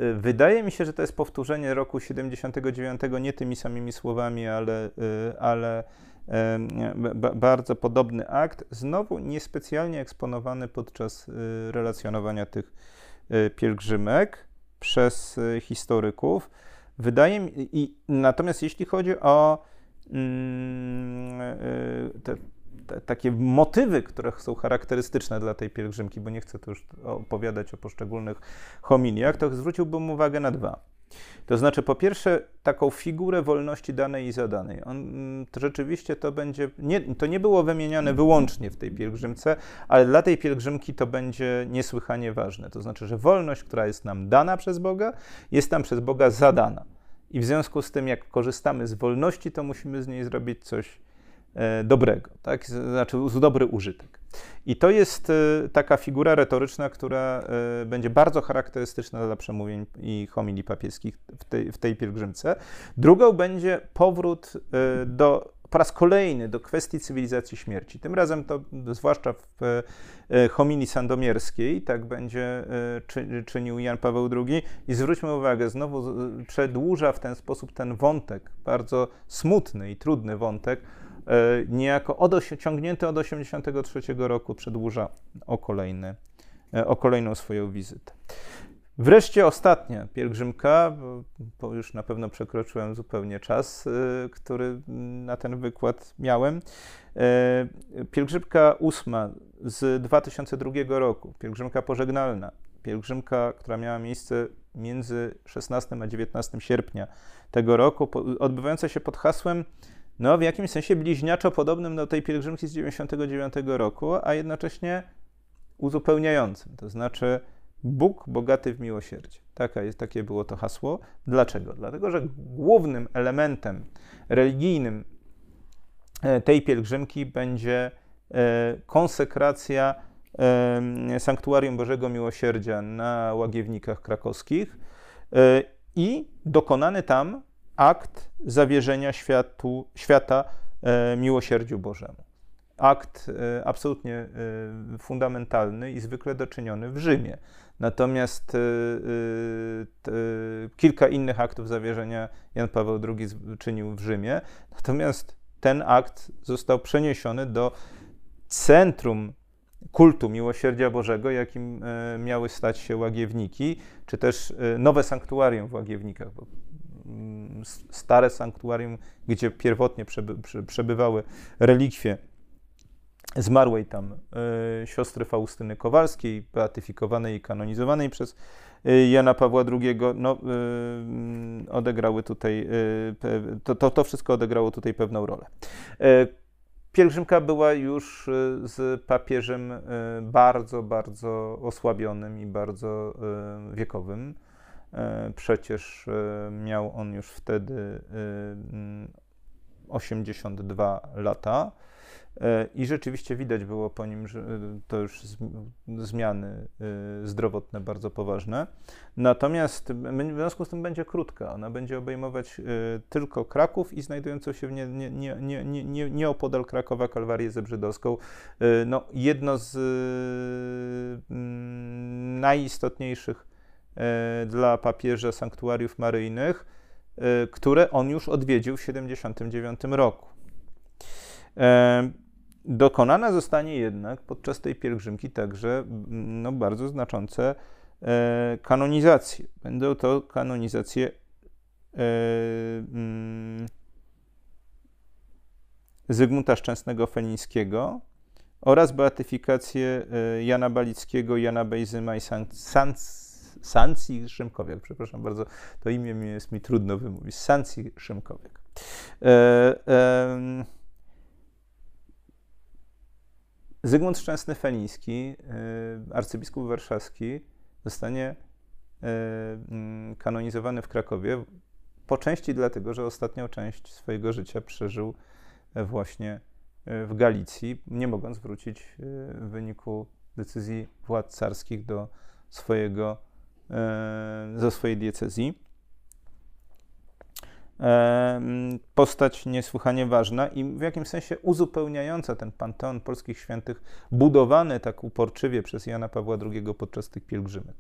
Y, wydaje mi się, że to jest powtórzenie roku 79, nie tymi samymi słowami, ale, y, ale bardzo podobny akt, znowu niespecjalnie eksponowany podczas y, relacjonowania tych pielgrzymek przez historyków. Wydaje mi, i natomiast jeśli chodzi o mm, te takie motywy, które są charakterystyczne dla tej pielgrzymki, bo nie chcę tu już opowiadać o poszczególnych homiliach, to zwróciłbym uwagę na dwa. To znaczy, po pierwsze, taką figurę wolności danej i zadanej. On, mm, to rzeczywiście to będzie, nie, to nie było wymieniane wyłącznie w tej pielgrzymce, ale dla tej pielgrzymki to będzie niesłychanie ważne. To znaczy, że wolność, która jest nam dana przez Boga, jest nam przez Boga zadana. I w związku z tym, jak korzystamy z wolności, to musimy z niej zrobić coś dobrego, tak? znaczy z dobry użytek. I to jest e, taka figura retoryczna, która e, będzie bardzo charakterystyczna dla przemówień i homilii papieskich w tej, w tej pielgrzymce. Drugą będzie powrót do po raz kolejny do kwestii cywilizacji śmierci. Tym razem to zwłaszcza w homilii sandomierskiej tak będzie czynił Jan Paweł II i zwróćmy uwagę, znowu przedłuża w ten sposób ten wątek, bardzo smutny i trudny wątek E, niejako od, ciągnięty od 1983 roku przedłuża o, kolejny, e, o kolejną swoją wizytę. Wreszcie ostatnia pielgrzymka, bo, bo, już na pewno przekroczyłem zupełnie czas, e, który na ten wykład miałem. Pielgrzymka ósma z 2002 roku, pielgrzymka pożegnalna, pielgrzymka, która miała miejsce między 16 a 19 sierpnia tego roku, odbywająca się pod hasłem no w jakimś sensie bliźniaczo podobnym do tej pielgrzymki z 99 roku, a jednocześnie uzupełniającym. To znaczy Bóg bogaty w miłosierdzie. Taka jest, takie było to hasło. Dlaczego? Dlatego, że głównym elementem religijnym e, tej pielgrzymki będzie e, konsekracja Sanktuarium Bożego Miłosierdzia na Łagiewnikach Krakowskich e, i dokonany tam akt zawierzenia światu, świata e, miłosierdziu Bożemu. Akt e, absolutnie e, fundamentalny i zwykle doczyniony w Rzymie. Natomiast kilka innych aktów zawierzenia Jan Paweł II czynił w Rzymie. Natomiast ten akt został przeniesiony do centrum kultu miłosierdzia Bożego, jakim miały stać się łagiewniki, czy też nowe sanktuarium w łagiewnikach, bo stare sanktuarium, gdzie pierwotnie przeby, przebywały relikwie zmarłej tam y, siostry Faustyny Kowalskiej, beatyfikowanej i kanonizowanej przez y, Jana Pawła II, no, y, odegrały tutaj, to, to, to wszystko odegrało tutaj pewną rolę. Pielgrzymka była już z papieżem bardzo, bardzo osłabionym i bardzo wiekowym. E, przecież e, miał on już wtedy 82 e, lata. I rzeczywiście widać było po nim, że to już zmiany zdrowotne bardzo poważne. Natomiast w związku z tym będzie krótka. Ona będzie obejmować tylko Kraków i znajdującą się nie, nie, nie, nie, nie, nieopodal Krakowa Kalwarię Zebrzydowską. No, jedno z najistotniejszych dla papieża sanktuariów maryjnych, e, które on już odwiedził w 1979 roku. E, dokonana zostanie jednak podczas tej pielgrzymki także no, bardzo znaczące kanonizacje. Będą to kanonizacje mm, Zygmunta Szczęsnego Fenińskiego oraz beatyfikację Jana Balickiego, Jana Bejzyma i Sanz Sancji Szymkowiak, przepraszam bardzo, to imię jest mi trudno wymówić. Sancji Szymkowiak. E, Zygmunt Szczęsny Feniński, e, arcybiskup warszawski, zostanie e, mm, kanonizowany w Krakowie po części dlatego, że ostatnią część swojego życia przeżył właśnie w Galicji, nie mogąc wrócić w wyniku decyzji władz carskich do swojego ze swojej diecezji. E, postać niesłychanie ważna i w jakimś sensie uzupełniająca ten panteon polskich świętych, budowany tak uporczywie przez Jana Pawła II podczas tych pielgrzymek.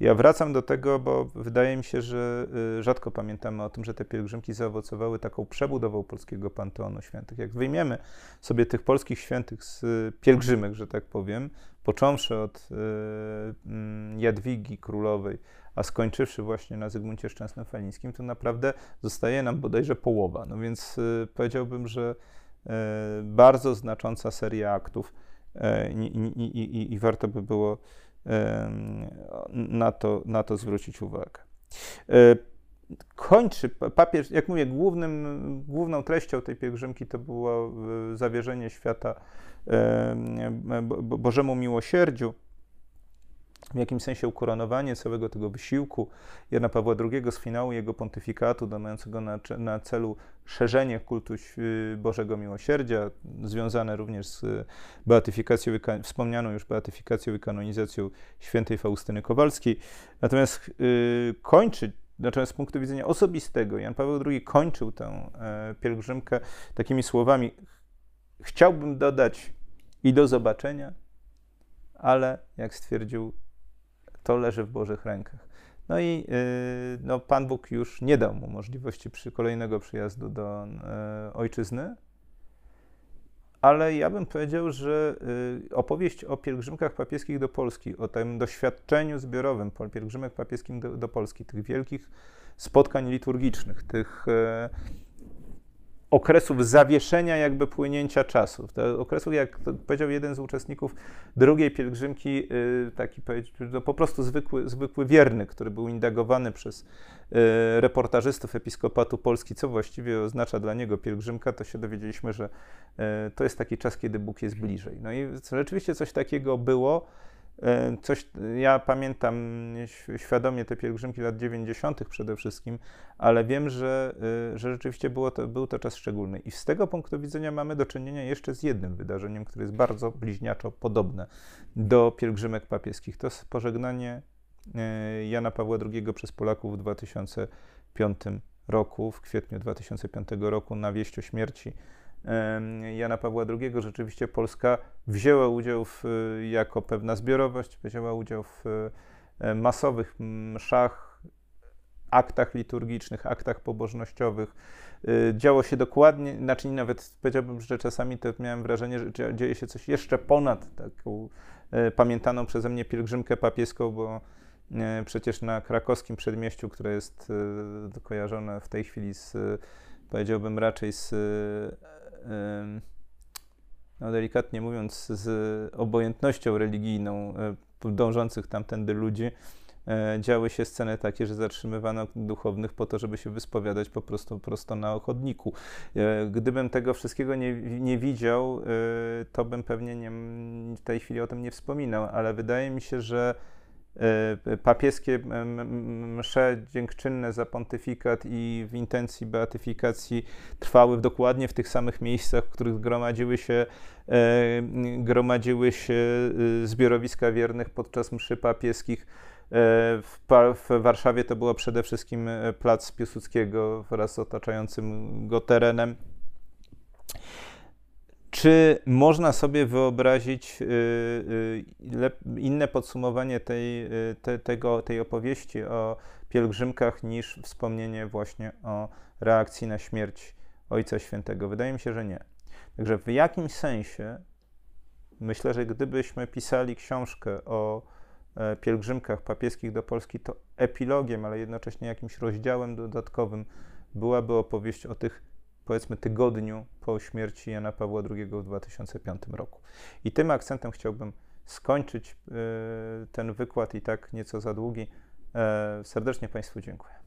Ja wracam do tego, bo wydaje mi się, że y, rzadko pamiętamy o tym, że te pielgrzymki zaowocowały taką przebudową polskiego panteonu świętych. Jak wyjmiemy sobie tych polskich świętych z pielgrzymek, że tak powiem, począwszy od y, mm, Jadwigi Królowej, a skończywszy właśnie na Zygmuncie Szczęsnym-Felińskim, to naprawdę zostaje nam bodajże połowa. No więc y, powiedziałbym, że y, bardzo znacząca seria aktów i, i, i, i warto by było na to, na to zwrócić uwagę kończy papież, jak mówię, głównym, główną treścią tej pielgrzymki to było zawierzenie świata Bożemu miłosierdziu. w jakimś sensie ukoronowanie całego tego wysiłku Jana Pawła II z finału jego pontyfikatu, mającego na, na, celu szerzenie kultu Bożego Miłosierdzia, związane również z beatyfikacją, wspomnianą już beatyfikacją i kanonizacją świętej Faustyny Kowalskiej. Natomiast yy, kończy Natomiast z punktu widzenia osobistego, Jan Paweł II kończył tę e, pielgrzymkę takimi słowami: Chciałbym dodać i do zobaczenia, ale jak stwierdził, to leży w Bożych rękach. No i yy, no, Pan Bóg już nie dał mu możliwości przy kolejnego przyjazdu do yy, ojczyzny, ale ja bym powiedział, że yy, opowieść o pielgrzymkach papieskich do Polski, o tym doświadczeniu zbiorowym pielgrzymek papieskim do, do Polski, tych wielkich spotkań liturgicznych, tych okresów zawieszenia jakby płynięcia czasu. To okresów, jak powiedział jeden z uczestników drugiej pielgrzymki, y, taki no po prostu zwykły, zwykły wierny, który był indagowany przez y, reportażystów Episkopatu Polski, co właściwie oznacza dla niego pielgrzymka, to się dowiedzieliśmy, że y, to jest taki czas, kiedy Bóg jest bliżej. No i rzeczywiście coś takiego było. E, coś, ja pamiętam świadomie te pielgrzymki lat 90. przede wszystkim, ale wiem, że, e, że rzeczywiście było to, był to czas szczególny. I z tego punktu widzenia mamy do czynienia jeszcze z jednym wydarzeniem, które jest bardzo bliźniaczo podobne do pielgrzymek papieskich. To jest pożegnanie e, Jana Pawła II przez Polaków w 2005 roku, w kwietniu 2005 roku na wieść o śmierci Jana Pawła II rzeczywiście Polska wzięła udział w, jako pewna zbiorowość, wzięła udział w e, masowych mszach, aktach liturgicznych, aktach pobożnościowych. E, działo się dokładnie, znaczy nawet powiedziałbym, że czasami to miałem wrażenie, że dzieje się coś jeszcze ponad taką e, pamiętaną przeze mnie pielgrzymkę papieską, bo przecież na krakowskim przedmieściu, które jest kojarzone w tej chwili z, powiedziałbym raczej z no delikatnie mówiąc, z obojętnością religijną e, dążących tamtędy ludzi, e, działy się sceny takie, że zatrzymywano duchownych po to, żeby się wyspowiadać po prostu prosto na chodniku. E, gdybym tego wszystkiego nie, nie widział, to bym pewnie nie, w tej chwili o tym nie wspominał, ale wydaje mi się, że papieskie msze dziękczynne za pontyfikat i w intencji beatyfikacji trwały dokładnie w tych samych miejscach, w których gromadziły się, e, gromadziły się e, zbiorowiska wiernych podczas mszy papieskich. W, w Warszawie to było przede wszystkim plac Piłsudskiego wraz z otaczającym go terenem. Czy można sobie wyobrazić y, y, inne podsumowanie tej, y, te, tego, tej opowieści o pielgrzymkach niż wspomnienie właśnie o reakcji na śmierć Ojca Świętego? Wydaje mi się, że nie. Także w jakimś sensie myślę, że gdybyśmy pisali książkę o e, pielgrzymkach papieskich do Polski, to epilogiem, ale jednocześnie jakimś rozdziałem dodatkowym byłaby opowieść o tych powiedzmy tygodniu po śmierci Jana Pawła II w 2005 roku. I tym akcentem chciałbym skończyć y, ten wykład i tak nieco za długi. E, serdecznie Państwu dziękuję.